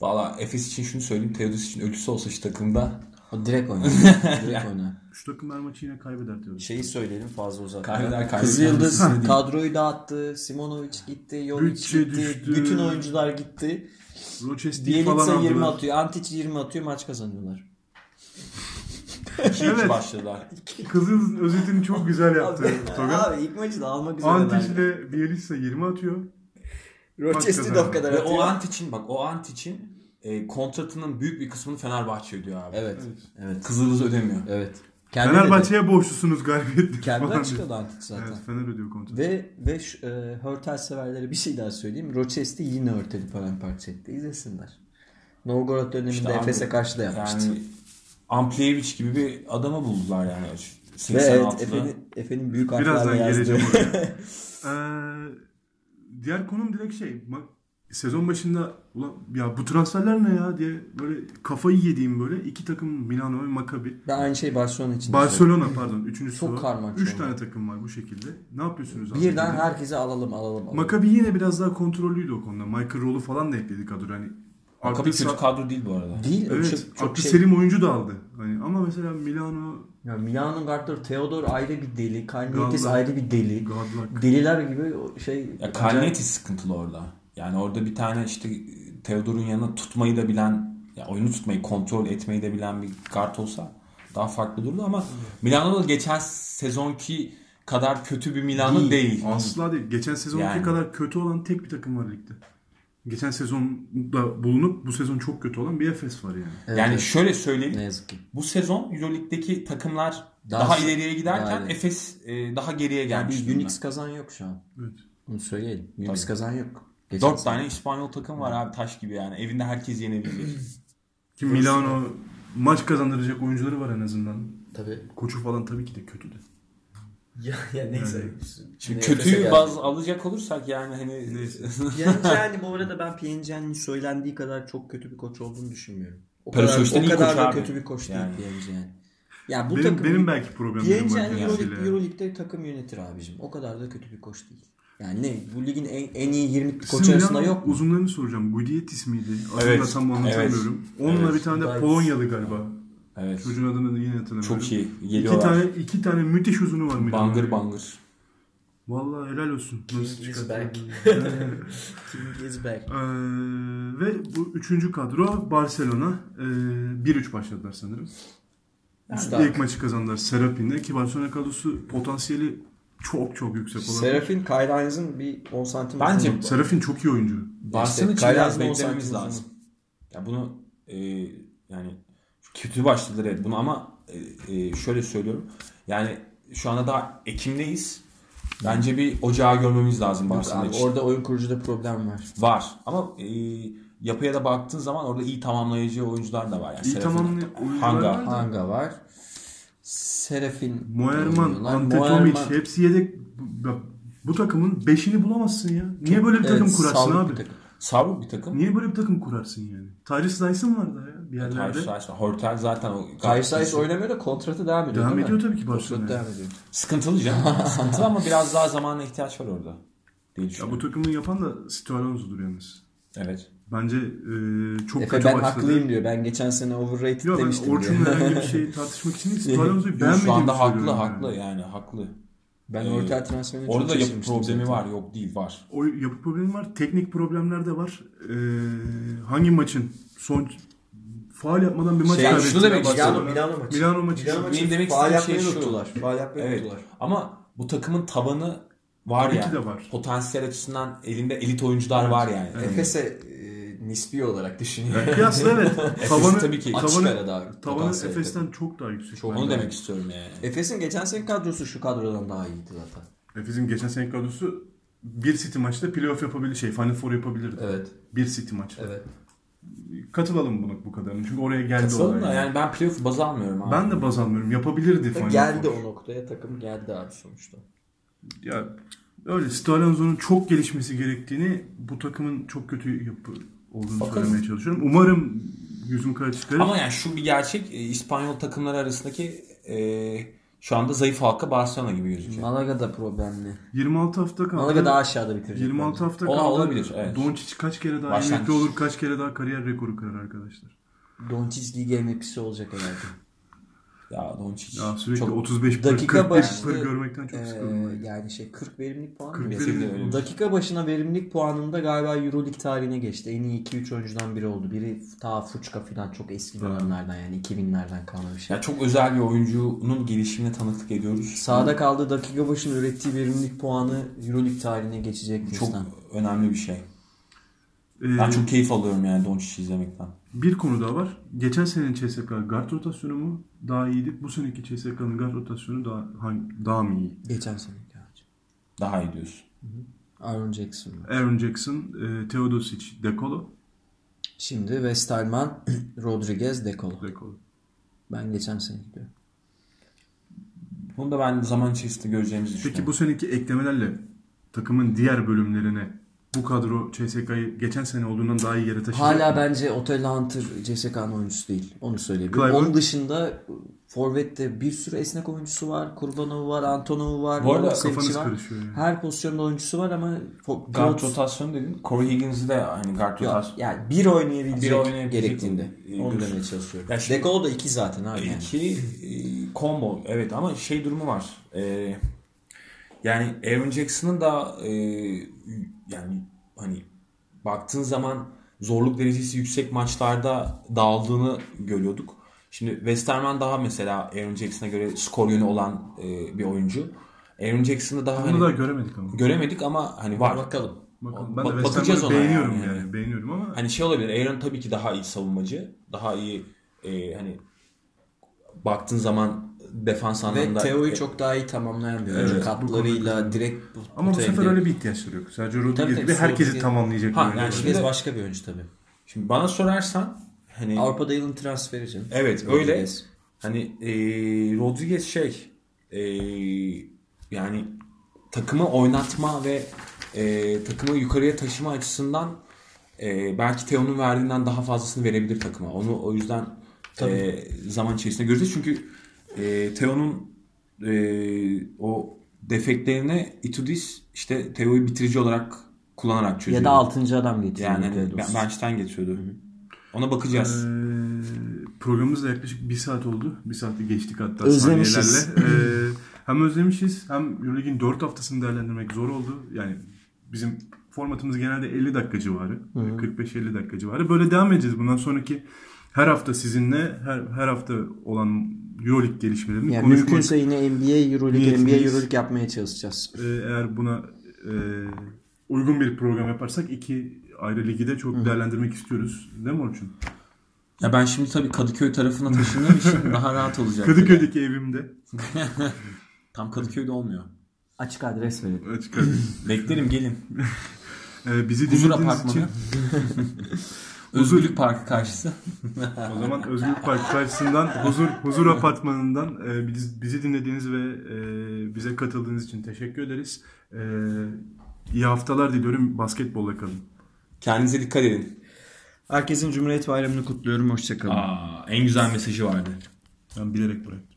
Valla Efes için şunu söyleyeyim. Teodosic için ölüsü olsa şu takımda O direkt oynar. <laughs> direkt oynar. Şu takımlar maçı yine kaybeder Teodosic. Şeyi söyleyelim fazla uzatmadan. Kaybeder, kaybeder. Kızıl Yıldız Kendisi değil. kadroyu dağıttı. Simonovic gitti. Jovic Bütçe gitti. düştü. Bütün oyuncular gitti. Rochester falan Bielitsa 20 aldılar. atıyor. Antic 20 atıyor. Maç kazanıyorlar. İki Evet. başladılar. Kızıl özetini çok güzel yaptı Toga. Abi ilk maçı da almak üzere. Antic ile Bielitsa 20 atıyor. Rochester de o kadar Ve atıyor. o Antic'in bak o Antic'in e, kontratının büyük bir kısmını Fenerbahçe ödüyor abi. Evet. Evet. Kızıldız ödemiyor. Evet. Kendi. Fenerbahçe'ye borçlusunuz galibiyetleri Kendi falan diyor. açıkladı Antic zaten. Evet Fener ödüyor kontratı. Ve ve şu, e, Hurtel severlere bir şey daha söyleyeyim. Rochester yine Hurtel'i paramparça etti. İzlesinler. Novgorod döneminde İşte Efes'e karşı da yapmıştı. Yani Ampliyevic gibi bir adamı buldular yani. Ve evet 86'da. Efe'nin, Efe'nin büyük Birazdan harflerle yazdığı. geleceğim oraya. <laughs> Ee, diğer konum direkt şey. Sezon başında ulan ya bu transferler ne ya diye böyle kafayı yediğim böyle iki takım Milano ve Maccabi. Ben aynı şey Barcelona için Barcelona pardon. Üçüncüsü Çok var. karmaşık Üç tane takım var bu şekilde. Ne yapıyorsunuz? abi? Birden herkese alalım alalım. alalım. Maccabi yine biraz daha kontrollüydü o konuda. Michael Roll'u falan da ekledi kadro. Hani Maccabi kötü sa- kadro değil bu arada. Değil. Evet, çok, çok şey. selim oyuncu da aldı. Hani ama mesela Milano Ya Milano'nun kartları Theodor ayrı bir deli. Kalnietis ayrı bir deli. Godluck. Deliler gibi şey. Ya Kalnietis sıkıntılı orada. Yani orada bir tane işte Theodor'un yanına tutmayı da bilen, ya oyunu tutmayı, kontrol etmeyi de bilen bir kart olsa daha farklı dururdu ama Milano'da geçen sezonki kadar kötü bir Milano Değil. değil. Asla değil. Geçen sezonki Yani. kadar kötü olan tek bir takım var ligde. Geçen sezonda bulunup bu sezon çok kötü olan bir Efes var yani. Evet, yani evet. şöyle söyleyeyim. ne yazık ki. Bu sezon Euroleague'deki takımlar Daha daha, s- ileriye giderken daha ileri. Efes e, daha geriye Yani gelmiş. bir durumda. Unix kazan yok şu an. Evet. Bunu söyleyelim. Unix kazan yok. Geçen Dört sene. tane İspanyol takım var abi taş gibi yani. Evinde herkes yenebilecek. <clears throat> Ki Milano maç kazandıracak oyuncuları var en azından. Tabii. Koçu falan tabii ki de kötü de. <laughs> Ya, ya neyse. Şimdi Nefese kötüyü baz alacak olursak yani hani Piengiani <laughs> bu arada ben Piengiani'nin söylendiği kadar çok kötü bir koç olduğunu düşünmüyorum. O Perisic kadar, o kadar da abi. kötü bir koç değil Yani. Piengiani. Ya bu benim, takım benim belki problemlerim var. Euroleague, Euroleague'de takım yönetir abicim. O kadar da kötü bir koç değil. Yani ne? Bu ligin en, en iyi 20 koç arasında yok mu? Uzunlarını soracağım. Gudietis miydi? Adını Evet, da tam anlatamıyorum. Onunla evet. bir tane de Polonyalı galiba. evet. Çocuğun adını yine hatırlamıyorum. Çok iyi. İki Geliyorlar. tane, iki tane müthiş uzunu var. Bangır bangır. Vallahi helal olsun. Nasıl King is back. <laughs> King is back. Ee, ve bu üçüncü kadro Barcelona. Ee, 1-3 başladılar sanırım. Müstahak. İlk maçı kazandılar Serapin'le ki Barcelona kadrosu potansiyeli çok çok yüksek olan. Serafin Hines'ın bir 10 santim Bence uzunluğu var. Serafin çok iyi oyuncu. Biraz Hines'ın on beklememiz santim lazım. Ya bunu e, yani kötü başladılar evet bunu ama e, e, şöyle söylüyorum. Yani şu anda daha Ekim'deyiz. Bence bir ocağı görmemiz lazım Barcelona için. orada oyun kurucuda problem var. Var ama e, yapıya da baktığın zaman orada iyi tamamlayıcı oyuncular da var. Yani İyi Serafin, tamamlayan oyuncular Hanga. var. Hanga var. Serafin Moerman, oynuyorlar. Ante Moerman- Tomic hepsi yedek. Bu, takımın beşini bulamazsın ya. Niye böyle bir takım Evet, kurarsın abi? bir takım. Savruk bir takım. Niye böyle bir takım kurarsın yani? Tyrese Dyson var da ya bir yerlerde. Tyrese var. Hortel zaten o Kayısayis oynamıyor da kontratı devam ediyor Devam ediyor tabii ki Kontratı Barcelona'ya. devam ediyor. Sıkıntılı canım. <laughs> Sıkıntılı ama biraz daha zamana ihtiyaç var orada. Diye Ya bu takımı yapan da Stu Alonso'dur yalnız. Evet. Bence e, çok Efe kötü ben başladı. haklıyım diyor. Ben geçen sene overrated Yok ben demiştim diyor. Orçun'la herhangi bir şey <laughs> tartışmak için değil. Yok, beğenmediğimi şu anda haklı söylüyorum haklı yani. yani haklı. Ben Ee, orta transferini çok Orada da yapı problemi zaten. var yok değil var. O yapı problemi var. Teknik problemler de var. E, hangi maçın son faal yapmadan bir maç Şey, kaybetti. şunu demek istiyorum. Milano maçı. Milano maçı. Milano maçı Benim demek faal istediğim şey yapmayı şu. unuttular. Faal yapmayı Evet. unuttular. Ama bu takımın tabanı var Tabii ya. ki de var. Potansiyel açısından elinde elit oyuncular var yani. Efes'e e, nispi olarak düşünüyor. Ya kıyasla evet. <laughs> tavanı, tabii ki Açık tavanı, ara daha tavanı Efes'ten çok daha yüksek. Çok. Onu demek istiyorum yani. Efes'in geçen sene kadrosu şu kadrodan daha iyiydi zaten. Efes'in geçen sene kadrosu bir City maçta playoff yapabilir şey Final Four yapabilirdi. Evet. Bir City maçta. Evet. Katılalım bunu bu kadarını. Çünkü oraya geldi Katılalım da yani. yani ben playoff baz almıyorum abi. Ben de baz almıyorum. Yapabilirdi Final Geldi Four. o noktaya takım geldi abi sonuçta. Ya öyle Stalonzo'nun çok gelişmesi gerektiğini bu takımın çok kötü yapı olduğunu Bakalım. söylemeye çalışıyorum. Umarım yüzüm kara çıkarır. Ama yani şu bir gerçek e, İspanyol takımları arasındaki e, şu anda zayıf halka Barcelona gibi gözüküyor. Malaga'da problemli. 26 hafta kaldı. Malaga daha aşağıda bitirecek. 26 bence. hafta Ola- kaldı. olabilir, evet. Doncic kaç kere daha Başlangıç. emekli olur, kaç kere daha kariyer rekoru kırar arkadaşlar. Doncic lig MVP'si olacak herhalde. Ya Doncic. Ya sürekli çok 35 pır, Dakika 40 başı pır görmekten çok sıkıldım. Ee, yani şey 40 verimlilik puanı 40 mı? verimlilik geçti? öyle. Dakika başına verimlilik puanında galiba Euroleague tarihine geçti. En iyi 2-3 oyuncudan biri oldu. Biri ta Fuçka falan çok eski dönemlerden yani 2000'lerden kalma bir şey. Ya çok özel bir oyuncunun gelişimine tanıklık ediyoruz. Sağda kaldığı dakika başına ürettiği verimlilik puanı Euroleague tarihine geçecek Çok listan. önemli bir şey. Ee, Ben çok keyif alıyorum yani Doncic'i izlemekten. Bir konu daha var. Geçen senenin CSK guard rotasyonu mu daha iyiydi? Bu seneki CSK'nın guard rotasyonu daha hangi, daha mı iyi? Geçen seneki. Daha iyi diyorsun. Aaron Jackson. var. Aaron Jackson, e, Teodosic, Dekolo. Şimdi Westerman, <clears throat> Rodriguez, Dekolo. Dekolo. Ben geçen sene gidiyorum. Bunu da ben zaman içerisinde göreceğimizi düşünüyorum. Peki bu seneki eklemelerle takımın diğer bölümlerine bu kadro CSK'yı geçen sene olduğundan daha iyi yere taşıyacak. Hala mı? bence Otel Hunter CSK'nın oyuncusu değil. Onu söyleyebilirim. Clyburn? Onun dışında Forvet'te bir sürü esnek oyuncusu var. Kurbanov var, Antonov var. Bu arada kafanız var. karışıyor yani. Her pozisyonda oyuncusu var ama Guard rotasyonu dedin. Corey Higgins'i de hani guard rotasyonu. yani bir oynayabilecek, Bir oynayabilecek gerektiğinde. e, Onu demeye çalışıyorum. Ya şimdi- Dekolo da iki zaten abi. Yani. İki e, combo evet ama şey durumu var. E, yani Aaron Jackson'ın da e, yani hani baktığın zaman zorluk derecesi yüksek maçlarda dağıldığını görüyorduk. Şimdi Westerman daha mesela Aaron Jackson'a göre skor yönü olan e, bir oyuncu. Aaron Jackson'ı daha Bunu hani da göremedik ama. göremedik ama hani var. Bakalım. Bakalım. Ben Bak- de bakacağız ona beğeniyorum yani. yani. Beğeniyorum ama Hani şey olabilir. Aaron tabii ki daha iyi savunmacı. Daha iyi e, hani baktığın zaman defans Ve anlamında. Teo'yu e, çok daha iyi tamamlayan bir oyuncu. Evet, Katlarıyla direkt bu- ama bu sefer öyle bir ihtiyaçları yok. Rodriguez Tabii, gibi tabii, herkesi tamamlayacak. Ha, bir oyuncu yani şimdi- başka bir oyuncu tabii. Şimdi bana sorarsan hani Avrupa'da yılın transferi canım. evet öyle. Rodriguez. Hani e, Rodriguez şey e, yani takımı oynatma ve e, takımı yukarıya taşıma açısından e, belki Teo'nun verdiğinden daha fazlasını verebilir takıma. Onu o yüzden e, zaman içerisinde göreceğiz. Çünkü e, Teo'nun e, o defeklerini Itudis işte Teo'yu bitirici olarak kullanarak çözüyor. Ya da 6. adam getiriyor. yani hani bench'ten getiriyordu. Ona bakacağız. Ee, programımız da yaklaşık bir saat oldu. Bir saati geçtik hatta Özlemişiz. saniyelerle. <laughs> Ee, hem özlemişiz hem Euroleague'in 4 haftasını değerlendirmek zor oldu. Yani bizim formatımız genelde 50 dakika civarı. 45-50 dakika civarı. Böyle devam edeceğiz. Bundan sonraki her hafta sizinle her, her hafta olan Euroleague gelişmelerini Yani konuşmak. mümkünse yine NBA, Euroleague, NBA, Euroleague yapmaya çalışacağız. Ee, eğer buna e, uygun bir program yaparsak iki ayrı ligi de çok değerlendirmek istiyoruz. Değil mi Orçun? Ya ben şimdi tabii Kadıköy tarafına taşındığım için <laughs> daha rahat olacak. Kadıköy'deki evimde. <laughs> Tam Kadıköy'de olmuyor. Açık adres verin. Açık adres. Beklerim gelin. <laughs> Ee, bizi Huzur dinlediğiniz için Apartmanı. Özgürlük Parkı karşısı. <laughs> o zaman Özgürlük Park karşısından Huzur Huzur Apartmanı'ndan e, bizi, bizi dinlediğiniz ve e, bize katıldığınız için teşekkür ederiz. E, iyi haftalar diliyorum. Basketbolla kalın. Kendinize dikkat edin. Herkesin Cumhuriyet Bayramı'nı kutluyorum. Hoşçakalın. Aa, en güzel mesajı vardı. Ben bilerek bıraktım.